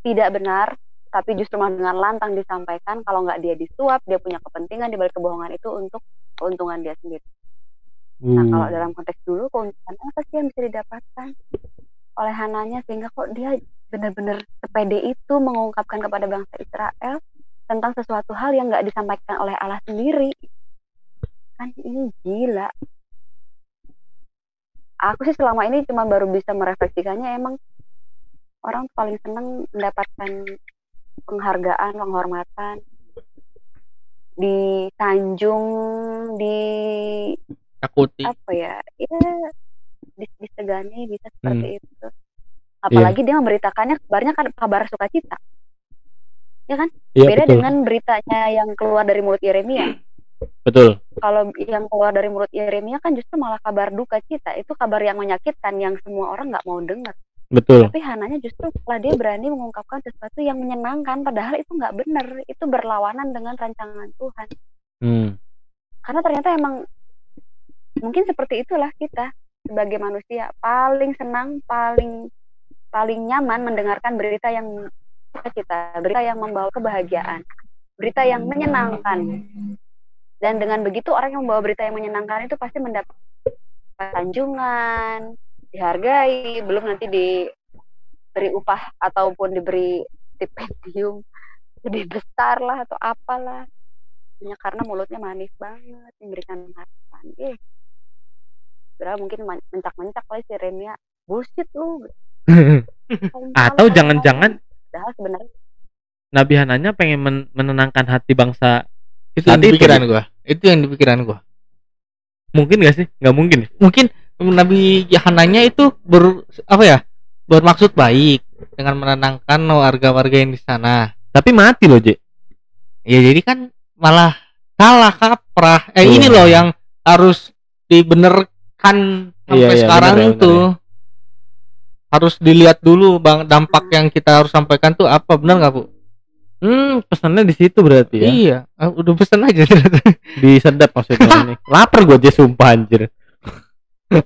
tidak benar, tapi justru malah dengan lantang disampaikan kalau nggak dia disuap, dia punya kepentingan di balik kebohongan itu untuk keuntungan dia sendiri. Nah, kalau Uh. dalam konteks dulu keuntungan apa sih yang bisa didapatkan oleh Hananya sehingga kok dia benar-benar sepede itu mengungkapkan kepada bangsa Israel tentang sesuatu hal yang nggak disampaikan oleh Allah sendiri. Kan ini gila. Aku sih selama ini cuma baru bisa merefleksikannya emang orang paling seneng mendapatkan penghargaan, penghormatan, disanjung, di takuti apa ya ya disegani bisa seperti itu Iya. apalagi dia memberitakannya kabarnya kan kabar sukacita Iya beda betul. dengan beritanya yang keluar dari mulut Yeremia Betul. kalau yang keluar dari mulut Yeremia kan justru malah kabar duka cita itu kabar yang menyakitkan yang semua orang nggak mau dengar Betul. tapi Hananya justru setelah dia berani mengungkapkan sesuatu yang menyenangkan padahal itu nggak benar itu berlawanan dengan rancangan Tuhan Hmm. karena ternyata emang mungkin seperti itulah kita sebagai manusia paling senang paling paling nyaman mendengarkan berita yang kita berita yang membawa kebahagiaan berita yang menyenangkan. Dan dengan begitu orang yang membawa berita yang menyenangkan itu pasti mendapat sanjungan dihargai belum nanti diberi upah ataupun diberi stipendium lebih besar lah atau apalah. Hanya karena mulutnya manis banget memberikan harapan. Eh Padahal mungkin men- mencak-mencak kali si Remia bullshit lu [laughs] Atau jangan-jangan padahal sebenarnya Nabi Hananya pengen men- menenangkan hati bangsa. itu yang Saat di itu, pikiran gua itu yang di pikiran gua Mungkin gak sih? Nggak mungkin. mungkin Nabi Yohananya itu ber apa ya bermaksud baik dengan menenangkan warga-warga yang di sana Tapi mati loh, J. ya jadi kan malah salah kaprah eh Iya. ini loh yang harus dibenerkan sampai Iya, iya, sekarang bener ya, itu bener harus dilihat dulu bang dampak yang kita harus sampaikan tuh apa benar nggak bu Hmm, pesannya di situ berarti ya. iya ah, udah pesan aja [laughs] Disedap maksudnya ini. Lapar gue aja sumpah anjir. [laughs]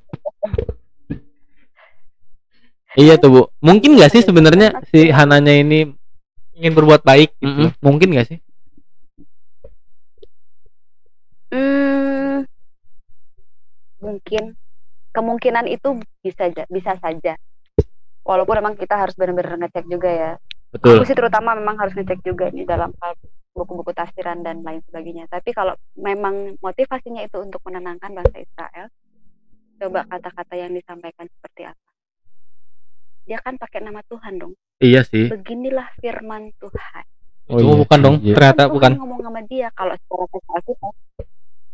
iya tuh, Bu. Mungkin gak sih sebenarnya si Hananya ini ingin berbuat baik gitu Mm-mm, mungkin gak sih? Hmm, mungkin kemungkinan itu bisa aja, bisa saja. Walaupun memang kita harus benar-benar ngecek juga ya. Betul. Aku sih terutama memang harus ngecek juga nih dalam hal buku-buku tafsiran dan lain sebagainya. Tapi kalau memang motivasinya itu untuk menenangkan bangsa Israel, coba kata-kata yang disampaikan seperti apa? Dia kan pakai nama Tuhan dong. Iya sih. Beginilah firman Tuhan. oh, iya bukan dong iya. ternyata Kan bukan Tuhan ngomong sama dia kalau secara kita.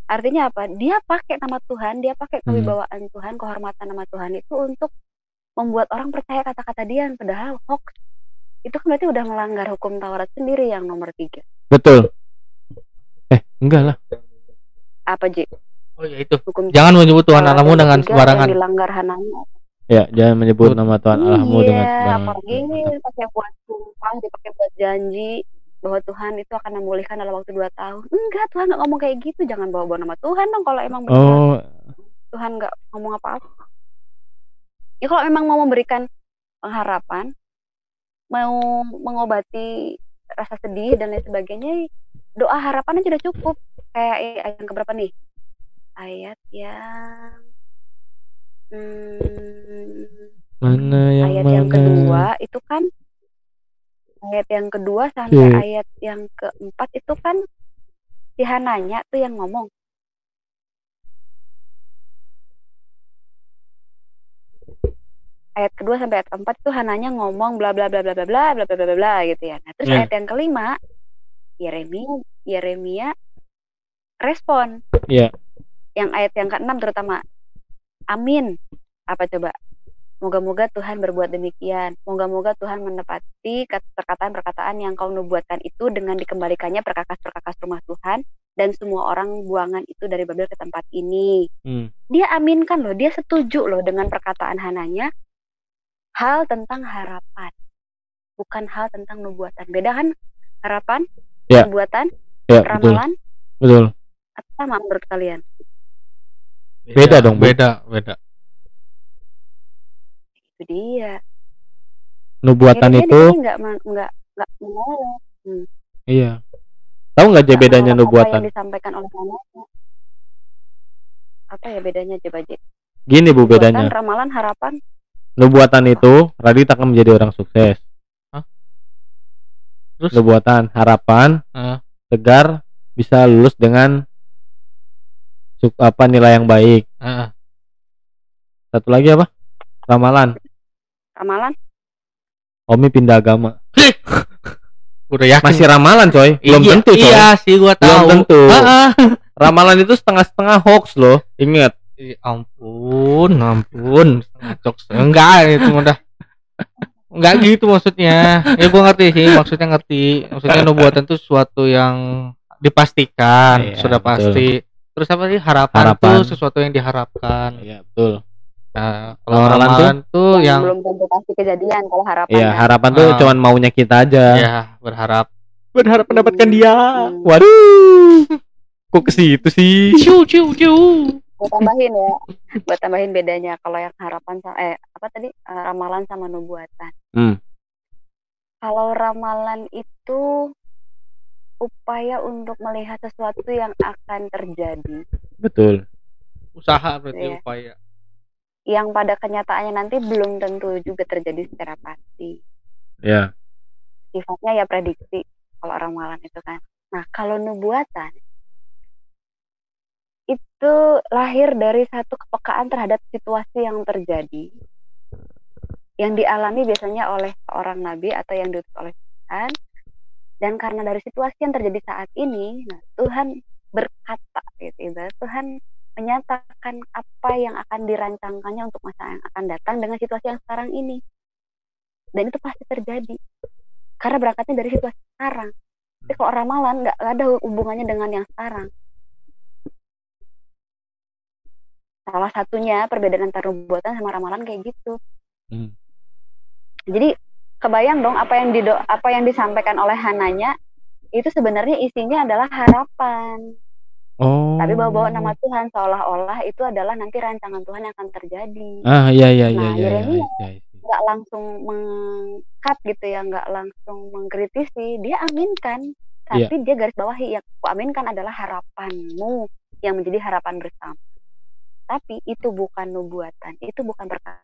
Artinya apa? Dia pakai nama Tuhan, dia pakai Hmm. kewibawaan Tuhan, kehormatan nama Tuhan itu untuk membuat orang percaya kata-kata dia, padahal hoax. Itu kan berarti udah melanggar hukum Taurat sendiri yang nomor tiga. Betul. Eh, enggak lah. Apa Ji? oh ya itu Hukum jangan menyebut Tuhan Taurat Allahmu yang dengan sembarangan dilanggar Hananya. Ya, jangan menyebut nama Tuhan Allahmu iya, dengan sembarangan. apalagi ini pakai buat sumpah, dipakai buat janji bahwa Tuhan itu akan memulihkan dalam waktu dua tahun. Enggak, Tuhan nggak ngomong kayak gitu. Jangan bawa-bawa nama Tuhan dong kalau emang benar. Oh, Tuhan nggak ngomong apa-apa. Ya kalau memang mau memberikan pengharapan, mau mengobati rasa sedih dan lain sebagainya, doa harapan aja udah cukup. Kayak eh, ayat yang keberapa nih? Ayat yang hmm, mana yang ayat mana? yang kedua itu kan ayat yang kedua sampai Oke. ayat yang keempat itu kan si Hananya tuh yang ngomong ayat kedua sampai ayat keempat itu Hananya ngomong bla bla bla bla bla bla bla bla bla bla gitu ya nah terus Iya. ayat yang kelima Yeremia Yeremia respon Iya. yang ayat yang keenam terutama amin apa coba Moga-moga Tuhan berbuat demikian. Moga-moga Tuhan menepati kat- perkataan-perkataan yang kau nubuatkan itu dengan dikembalikannya perkakas-perkakas rumah Tuhan dan semua orang buangan itu dari Babel ke tempat ini. Hmm. Dia aminkan loh, dia setuju loh dengan perkataan Hananya hal tentang harapan. Bukan hal tentang nubuatan. Beda kan harapan, Ya. nubuatan, Ya, betul. ramalan, Betul. atau sama menurut kalian? Beda dong, Bu. beda beda Itu dia. Nubuatan itu nggak nggak nggak menolak. iya. Tahu nggak aja bedanya menolak Apa nubuatan? yang disampaikan oleh anaknya. Apa ya bedanya coba J? Gini Bu Nubuatan, bedanya. ramalan, harapan. Nubuatan itu Radit akan menjadi orang sukses. terus Nubuatan harapan Ah. tegar bisa lulus dengan apa nilai yang baik. ah, Satu lagi apa? Ramalan. Ramalan, Omi pindah agama. [laughs] udah yakin Masih ramalan coy. Belum iya, tentu coy. iya sih gua tahu Belum tentu. [laughs] Ramalan itu setengah-setengah hoax loh. Ingat. Ya ampun, ampun. Jokes. Enggak, itu udah. Enggak gitu maksudnya. Ya gua ngerti sih, maksudnya ngerti. Maksudnya nubuatan itu sesuatu yang dipastikan, Iya, sudah betul. pasti. Terus apa sih harapan, Harapan. tuh sesuatu yang diharapkan. Iya, betul. Nah, kalau Ramalan ramalan tuh yang, yang belum tentu pasti kejadian kalau harapan. Iya, harapan tuh Ah. cuman maunya kita aja. ya berharap Berharap mendapatkan Hmm. dia. Hmm. Waduh. Kok ke situ sih? ciu ciu ciu. Gue tambahin ya, gue tambahin bedanya kalau yang harapan sama eh apa tadi Eh, ramalan sama nubuatan. Hmm. Kalau ramalan itu upaya untuk melihat sesuatu yang akan terjadi, Betul. Usaha berarti Iya. upaya. Yang pada kenyataannya nanti belum tentu juga terjadi secara pasti. Ya. Sifatnya ya prediksi kalau ramalan itu kan. Nah kalau nubuatan itu lahir dari satu kepekaan terhadap situasi yang terjadi yang dialami biasanya oleh seorang nabi atau yang diutus oleh Tuhan dan karena dari situasi yang terjadi saat ini nah, Tuhan berkata gitu ibarat Tuhan menyatakan apa yang akan dirancangkannya untuk masa yang akan datang dengan situasi yang sekarang ini. Dan itu pasti terjadi. Karena berangkatnya dari situasi sekarang. Tapi kalau ramalan nggak ada hubungannya dengan yang sekarang. Salah satunya perbedaan antara nubuatan sama ramalan kayak gitu. Hmm. jadi kebayang dong apa yang dido apa yang disampaikan oleh Hananya itu sebenarnya isinya adalah harapan Oh. tapi bawa-bawa nama Tuhan seolah-olah itu adalah nanti rancangan Tuhan yang akan terjadi Ah, iya iya iya Nah, iya. iya, Yeremia. iya, iya. nggak langsung mengkat gitu ya nggak langsung mengkritisi dia aminkan Iya. tapi dia garis bawahi yang aku aminkan adalah harapanmu yang menjadi harapan bersama tapi itu bukan nubuatan itu bukan perkata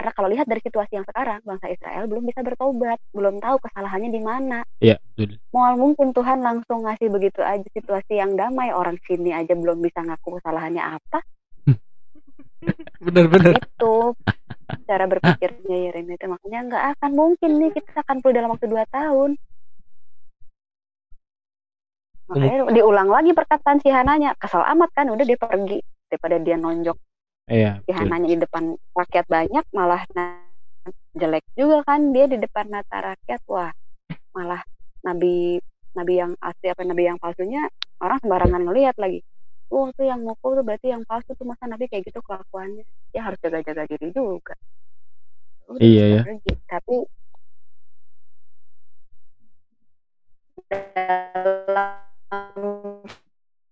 karena kalau lihat dari situasi yang sekarang bangsa Israel belum bisa bertobat belum tahu kesalahannya di mana. Iya, betul. Mual mungkin Tuhan langsung ngasih begitu aja situasi yang damai orang sini aja belum bisa ngaku kesalahannya apa. [laughs] Bener-bener. itu cara berpikirnya Yeremia itu makanya nggak akan mungkin nih kita akan pulih dalam waktu dua tahun. Makanya diulang lagi perkataan si Hananya kesal amat kan udah dia pergi. Daripada dia nonjok Iya. betul. Hananya di depan rakyat banyak malah jelek juga kan dia di depan mata rakyat wah malah nabi nabi yang asli apa nabi yang palsunya orang sembarangan ngelihat lagi Wah tuh yang mukul tuh berarti yang palsu tuh masa nabi kayak gitu kelakuannya ya harus jaga-jaga diri juga Udah, Iya, ya. pergi. tapi dalam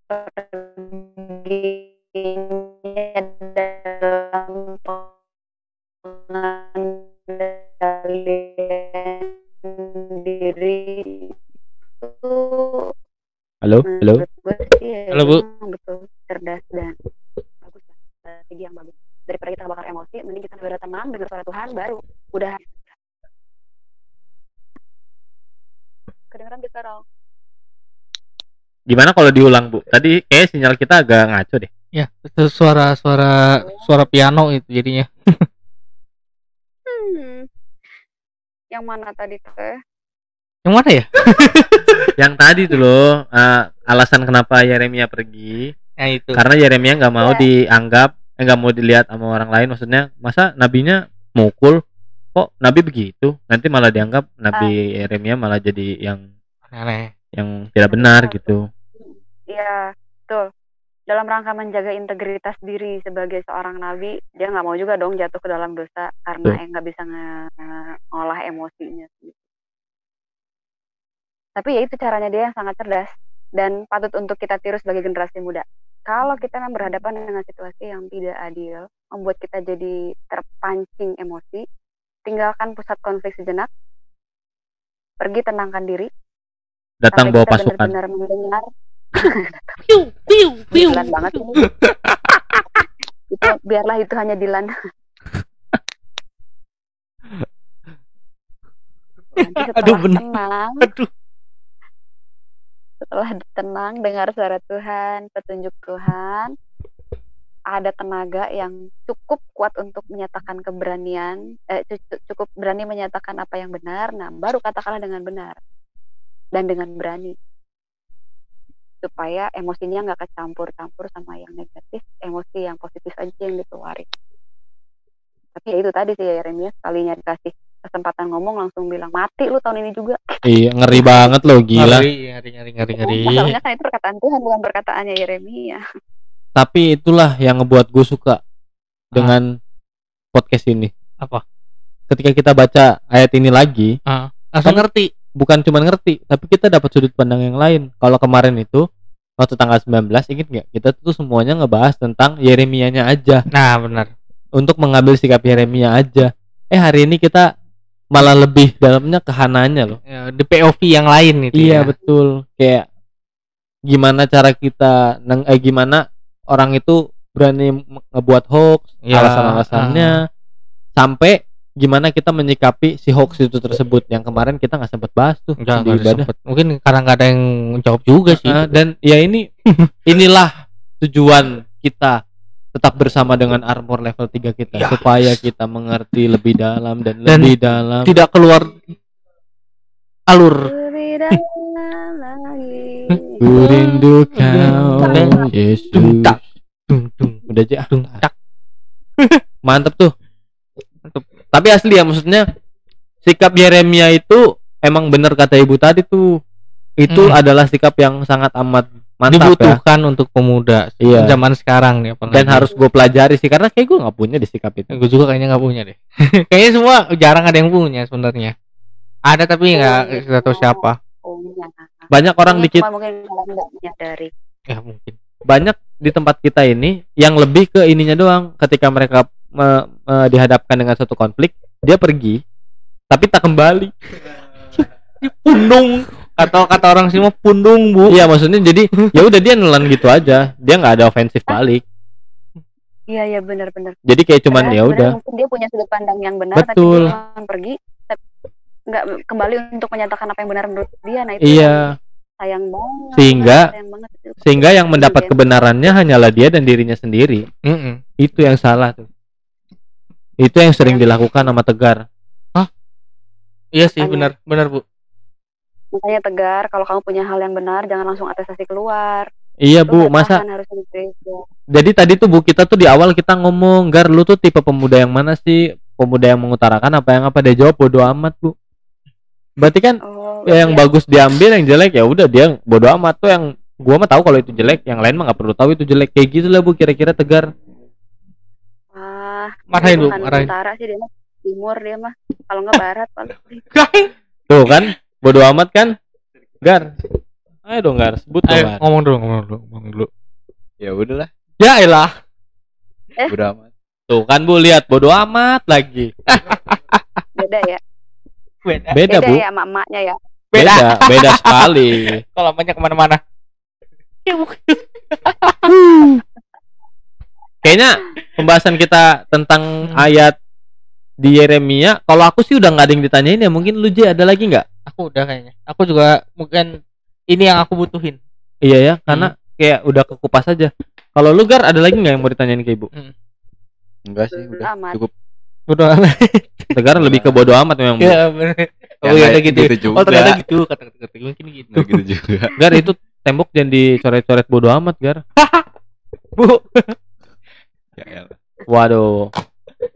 perginya dalam pengendalian diri itu Halo, halo. gue sih ya Halo, Bu. betul cerdas dan bagus strategi yang bagus daripada kita bakar emosi mending kita negara tenang dengar suara Tuhan baru udah kedengeran kita Rol Gimana kalau diulang, Bu? Tadi kayak sinyal kita agak ngaco deh. Ya, itu suara suara suara piano itu jadinya. hmm. yang mana tadi teh Yang mana ya? [laughs] Yang tadi tuh loh, eh, alasan kenapa Yeremia pergi Nah itu. karena Yeremia nggak mau Ya. dianggap eh, nggak mau dilihat sama orang lain maksudnya masa nabinya mukul kok nabi begitu nanti malah dianggap nabi Yeremia malah jadi yang Aneh. yang tidak benar Benar, gitu Iya, betul. Dalam rangka menjaga integritas diri sebagai seorang nabi dia nggak mau juga dong jatuh ke dalam dosa karena Betul. yang nggak bisa ngolah emosinya tapi ya itu caranya dia yang sangat cerdas dan patut untuk kita tiru sebagai generasi muda kalau kita memang berhadapan dengan situasi yang tidak adil membuat kita jadi terpancing emosi tinggalkan pusat konflik sejenak pergi tenangkan diri Datang bawa pasukan. benar-benar mendengar Piu, piu, piu. Dilan banget ini. [laughs] itu biarlah itu hanya Dilan. Nanti setelah Aduh, bener. tenang, Aduh. setelah tenang dengar suara Tuhan, petunjuk Tuhan, ada tenaga yang cukup kuat untuk menyatakan keberanian, eh, cu- cukup berani menyatakan apa yang benar. Nah, baru katakanlah dengan benar dan dengan berani supaya emosinya nggak kecampur-campur sama yang negatif, emosi yang positif aja yang dikeluarin. Tapi ya itu tadi sih ya Yeremia sekalinya dikasih kesempatan ngomong langsung bilang mati lu tahun ini juga. [laughs] Iya, ngeri banget loh, gila. Ngeri, ngeri, ngeri, ngeri, ngeri. Masalahnya kan itu perkataan Tuhan bukan perkataannya Yeremia. Tapi itulah yang ngebuat gue suka dengan podcast ini. Apa? Ketika kita baca ayat ini lagi, Langsung Kan- ngerti. Bukan cuma ngerti, tapi kita dapat sudut pandang yang lain. Kalau kemarin itu waktu tanggal 19 inget nggak? Kita tuh semuanya ngebahas tentang Yeremianya aja Nah, benar. untuk mengambil sikap Yeremia aja. Eh hari ini kita malah lebih dalamnya ke Hananya loh. Ya, di POV yang lain itu. Iya ya. betul. Kayak gimana cara kita neng eh gimana orang itu berani ngebuat hoax, Ya, alasan-alasannya sampai gimana kita menyikapi si hoax itu tersebut yang kemarin kita nggak sempat bahas tuh Enggak, di ibadah. sempet. Mungkin karena nggak ada yang jawab juga sih. Ah, dan ya ini [laughs] inilah tujuan kita tetap bersama dengan armor level 3 kita Ya. supaya kita mengerti lebih dalam dan, Dan lebih dalam Tidak keluar alur. Ku rindu kau Yesus udah aja mantep tuh Mantep. Tapi asli ya maksudnya sikap Yeremia itu emang bener kata ibu tadi tuh itu Hmm. adalah sikap yang sangat amat mantap ya Dibutuhkan untuk pemuda Iya. zaman sekarang nih apalagi. dan harus gue pelajari sih karena kayak gue nggak punya di sikap itu gue juga kayaknya nggak punya deh. [laughs] kayaknya semua jarang ada yang punya sebenarnya. Ada tapi nggak Punya. kita tahu siapa. Punya. banyak orang Ini dikit mungkin kalian nggak menyadari. Ya mungkin. banyak di tempat kita ini yang lebih ke ininya doang ketika mereka me- me- dihadapkan dengan satu konflik dia pergi tapi tak kembali [laughs] Pundung kata kata orang sini mah pundung bu. iya maksudnya jadi [laughs] ya udah dia nelan gitu aja dia nggak ada ofensif balik Iya iya benar-benar. jadi kayak cuman ya udah Mungkin dia punya sudut pandang yang benar Betul. tapi dia pergi tapi nggak kembali untuk menyatakan apa yang benar menurut dia. Nah itu iya yang sayang banget. Sehingga- sayang banget sehingga yang mendapat kebenarannya hanyalah dia dan dirinya sendiri Mm-mm. itu yang salah tuh itu yang sering dilakukan sama tegar. Iya sih benar benar bu. Makanya tegar kalau kamu punya hal yang benar jangan langsung atestasi keluar. iya bu nggak masa harus jadi tadi tuh bu kita tuh di awal kita ngomong gar lu tuh tipe pemuda yang mana sih? Pemuda yang mengutarakan apa yang apa? Dia jawab bodo amat bu. Berarti kan Oh, ya yang iya. bagus diambil yang jelek ya udah dia bodo amat tuh. Yang gua mah tahu kalau itu jelek yang lain mah nggak perlu tahu itu jelek. Kayak gitu lah bu kira-kira tegar Wah, Marahin, bukan marahin. Utara sih dia mah timur dia mah. Kalau nggak barat paling. [laughs] tuh kan bodo amat kan gar ayo dong gar sebut dong Ayo Gar. ngomong dulu ngomong dulu ngomong dulu. ya udahlah Ya elah. udah amat tuh kan bu lihat bodo amat lagi [laughs] Beda ya. Beda. beda bu ya sama emaknya ya. beda beda [laughs] sekali Kalau banyak ke mana-mana. Kayaknya pembahasan kita tentang ayat di Yeremia kalau aku sih udah nggak ada yang ditanyain ya mungkin lu J ada lagi nggak Aku udah kayaknya. Aku juga mungkin ini yang aku butuhin. iya ya karena kayak udah kekupas aja kalau lu Gar ada lagi nggak yang mau ditanyain ke ibu enggak sih udah Amat. cukup Udah. Tegar lebih ke bodo amat memang Bu. ya bener. Ya, Oh iya nggak ada gitu. gitu juga. Oh ternyata gitu kata-kata mungkin gitu. Nggak gitu juga Gar itu tembok jangan dicoret-coret bodo amat Gar [laughs] Bu. Ya waduh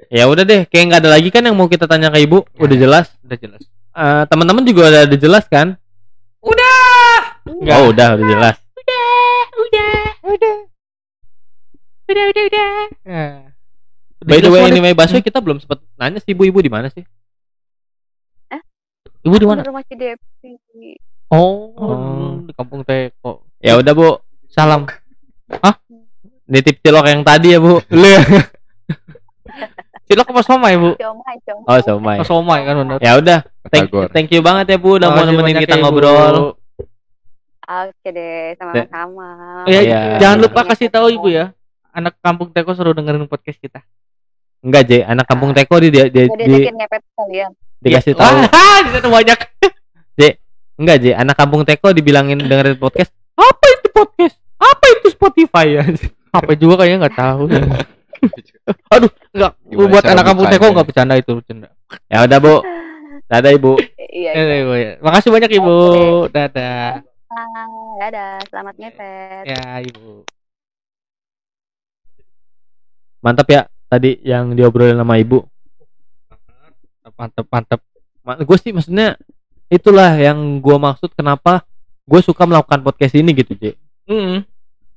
ya udah deh kayak nggak ada lagi kan yang mau kita tanya ke ibu udah jelas Udah jelas. Eh, teman-teman juga udah ada jelas kan Udah. oh udah udah jelas Udah. Udah. udah udah udah Nah. Udah By the way, ini deh. Baso kita belum sempet nanya sih ibu-ibu di mana sih? ibu di mana Rumah Cidepi. oh, Oh. di kampung Teko Ya udah bu, salam nitip cilok yang tadi ya bu. [laughs] cilok apa somai bu. Oh somai. oh, somai kan bener Ya udah, thank, thank you banget ya bu udah mau nemenin kita ya, Bu. ngobrol. Oke deh, sama-sama. Ya, Iya. jangan lupa kasih tahu ibu ya anak kampung Teko suruh dengerin podcast kita Enggak J, anak kampung Teko di dia di, Udah di, ngepet kalian. dikasih tahu. [laughs] ah di sana banyak [laughs] Enggak J, anak kampung Teko dibilangin dengerin podcast. Apa itu podcast? Apa itu Spotify ya? Apa juga kayaknya nggak tahu [laughs] aduh nggak buat anak kampung Teko bukanya? nggak bercanda itu bercanda ya udah bu, dadah ibu. Iya, iya. ibu, ya. makasih banyak ibu dadah Ah, Dadah, selamat ngepet. ya ibu Mantap ya tadi yang diobrolin sama ibu. mantep mantep gue sih maksudnya itulah yang gue maksud kenapa gue suka melakukan podcast ini gitu J. Mm.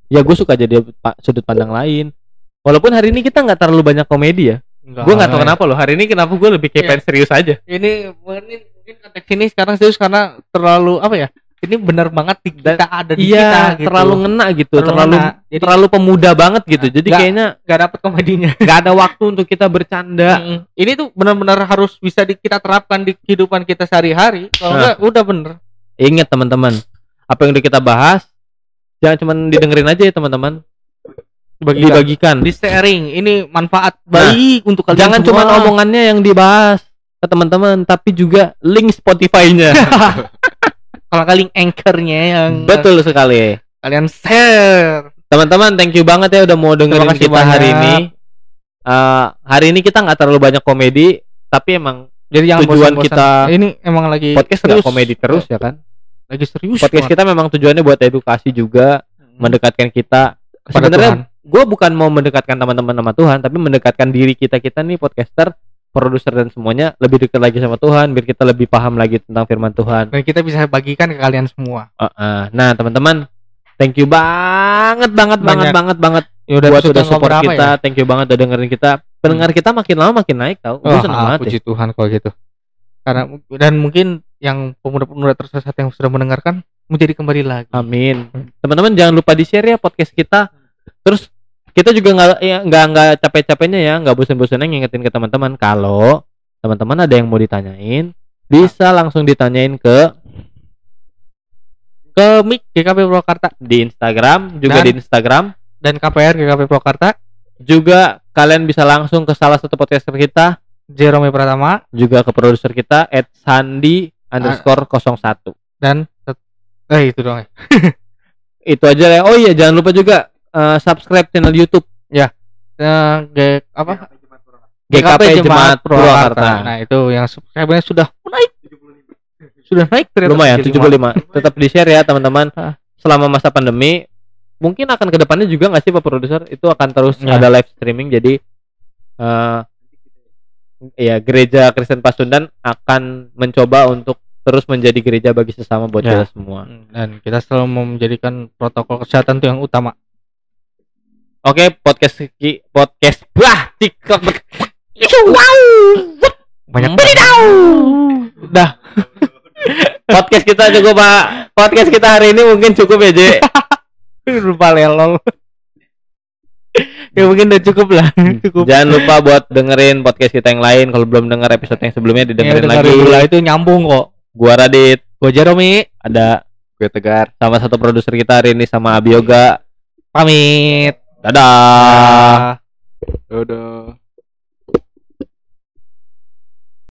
Ya gue suka jadi sudut pandang lain. Walaupun hari ini kita nggak terlalu banyak komedi ya. Gue nggak tahu kenapa loh. Hari ini kenapa gue lebih kayak pengen serius aja. ini mungkin mungkin konteks ini sekarang serius karena terlalu apa ya ini benar banget kita ada di kita Iya, gitu. terlalu ngena gitu, Terlalu terlalu ngena. Jadi- terlalu pemuda banget gitu. Jadi Nggak- kayaknya nggak dapet komedinya [laughs] nggak ada waktu untuk kita bercanda. Mm. ini tuh benar-benar harus bisa di, kita terapkan di kehidupan kita sehari-hari kalau Nah. enggak udah bener Ingat teman-teman, apa yang udah kita bahas jangan cuma didengerin aja ya teman-teman. Bagikan. Dibagikan. di sharing ini manfaat Nah, baik untuk kalian Jangan cuma omongannya yang dibahas ke teman-teman, tapi juga link Spotify-nya. [laughs] kalau kalian anchornya yang Betul sekali. kalian share Teman-teman, thank you banget ya udah mau dengerin kita hari banyak. ini. Eh, hari ini kita nggak terlalu banyak komedi, tapi emang jadi yang Tujuan bosan-bosan. kita- ini emang lagi podcast nggak komedi terus ya kan? Lagi serius Podcast kita memang tujuannya buat edukasi juga, banget. mendekatkan kita. Sebenarnya gue bukan mau mendekatkan teman-teman sama Tuhan, tapi mendekatkan diri kita kita nih podcaster, produser dan semuanya lebih dekat lagi sama Tuhan, biar kita lebih paham lagi tentang firman Tuhan. dan kita bisa bagikan ke kalian semua Uh-uh. Nah teman-teman, thank you banget banget banget Banyak. banget banget ya buat episode udah yang support kita. ya? Thank you banget udah dengerin kita. Pendengar kita makin lama makin naik tau. Gue seneng ah, banget. ya. puji Tuhan kalau gitu karena dan mungkin yang pemuda-pemuda tersesat yang sudah mendengarkan menjadi kembali lagi. Amin. Teman-teman jangan lupa di share ya podcast kita. Terus kita juga nggak ya, nggak nggak capek-capeknya ya, nggak bosan-bosannya ngingetin ke teman-teman. Kalau teman-teman ada yang mau ditanyain bisa langsung ditanyain ke ke mic GKP Purwakarta di Instagram juga Dan- di Instagram. dan KPR GKP Purwakarta. Juga kalian bisa langsung ke salah satu podcaster kita. Jerome Pratama. Juga ke produser kita at sandi underscore 01 dan eh itu doang ya. [laughs] itu aja ya. Oh iya jangan lupa juga eh, subscribe channel YouTube. Eh, G- apa? GKP Jemaat Purwakarta. Nah, itu yang subscribe-nya sudah naik. [laughs] Sudah naik ternyata. Lumayan jadi 75 tetap di share ya teman-teman. Ah. selama masa pandemi mungkin akan ke depannya juga nggak sih pak produser? Itu akan terus Ya. ada live streaming jadi eh ya gereja Kristen Pasundan akan mencoba untuk terus menjadi gereja bagi sesama buat Ya. kita semua. Dan kita selalu mau menjadikan protokol kesehatan itu yang utama. oke podcast podcast wah TikTok Banyak Hmm. banget. Dah. [laughs] podcast kita cukup pak podcast kita hari ini mungkin cukup ya J Lupa [laughs] lelol. ya mungkin udah cukup lah. Cukup. jangan lupa buat dengerin podcast kita yang lain kalau belum dengar episode yang sebelumnya Ya, didengerin dengerin lagi dulu lah, itu nyambung kok. Gua Radit Gua Jerome ada Gue tegar. sama satu produser kita hari ini sama Abioga pamit. dadah Ah. Dodo.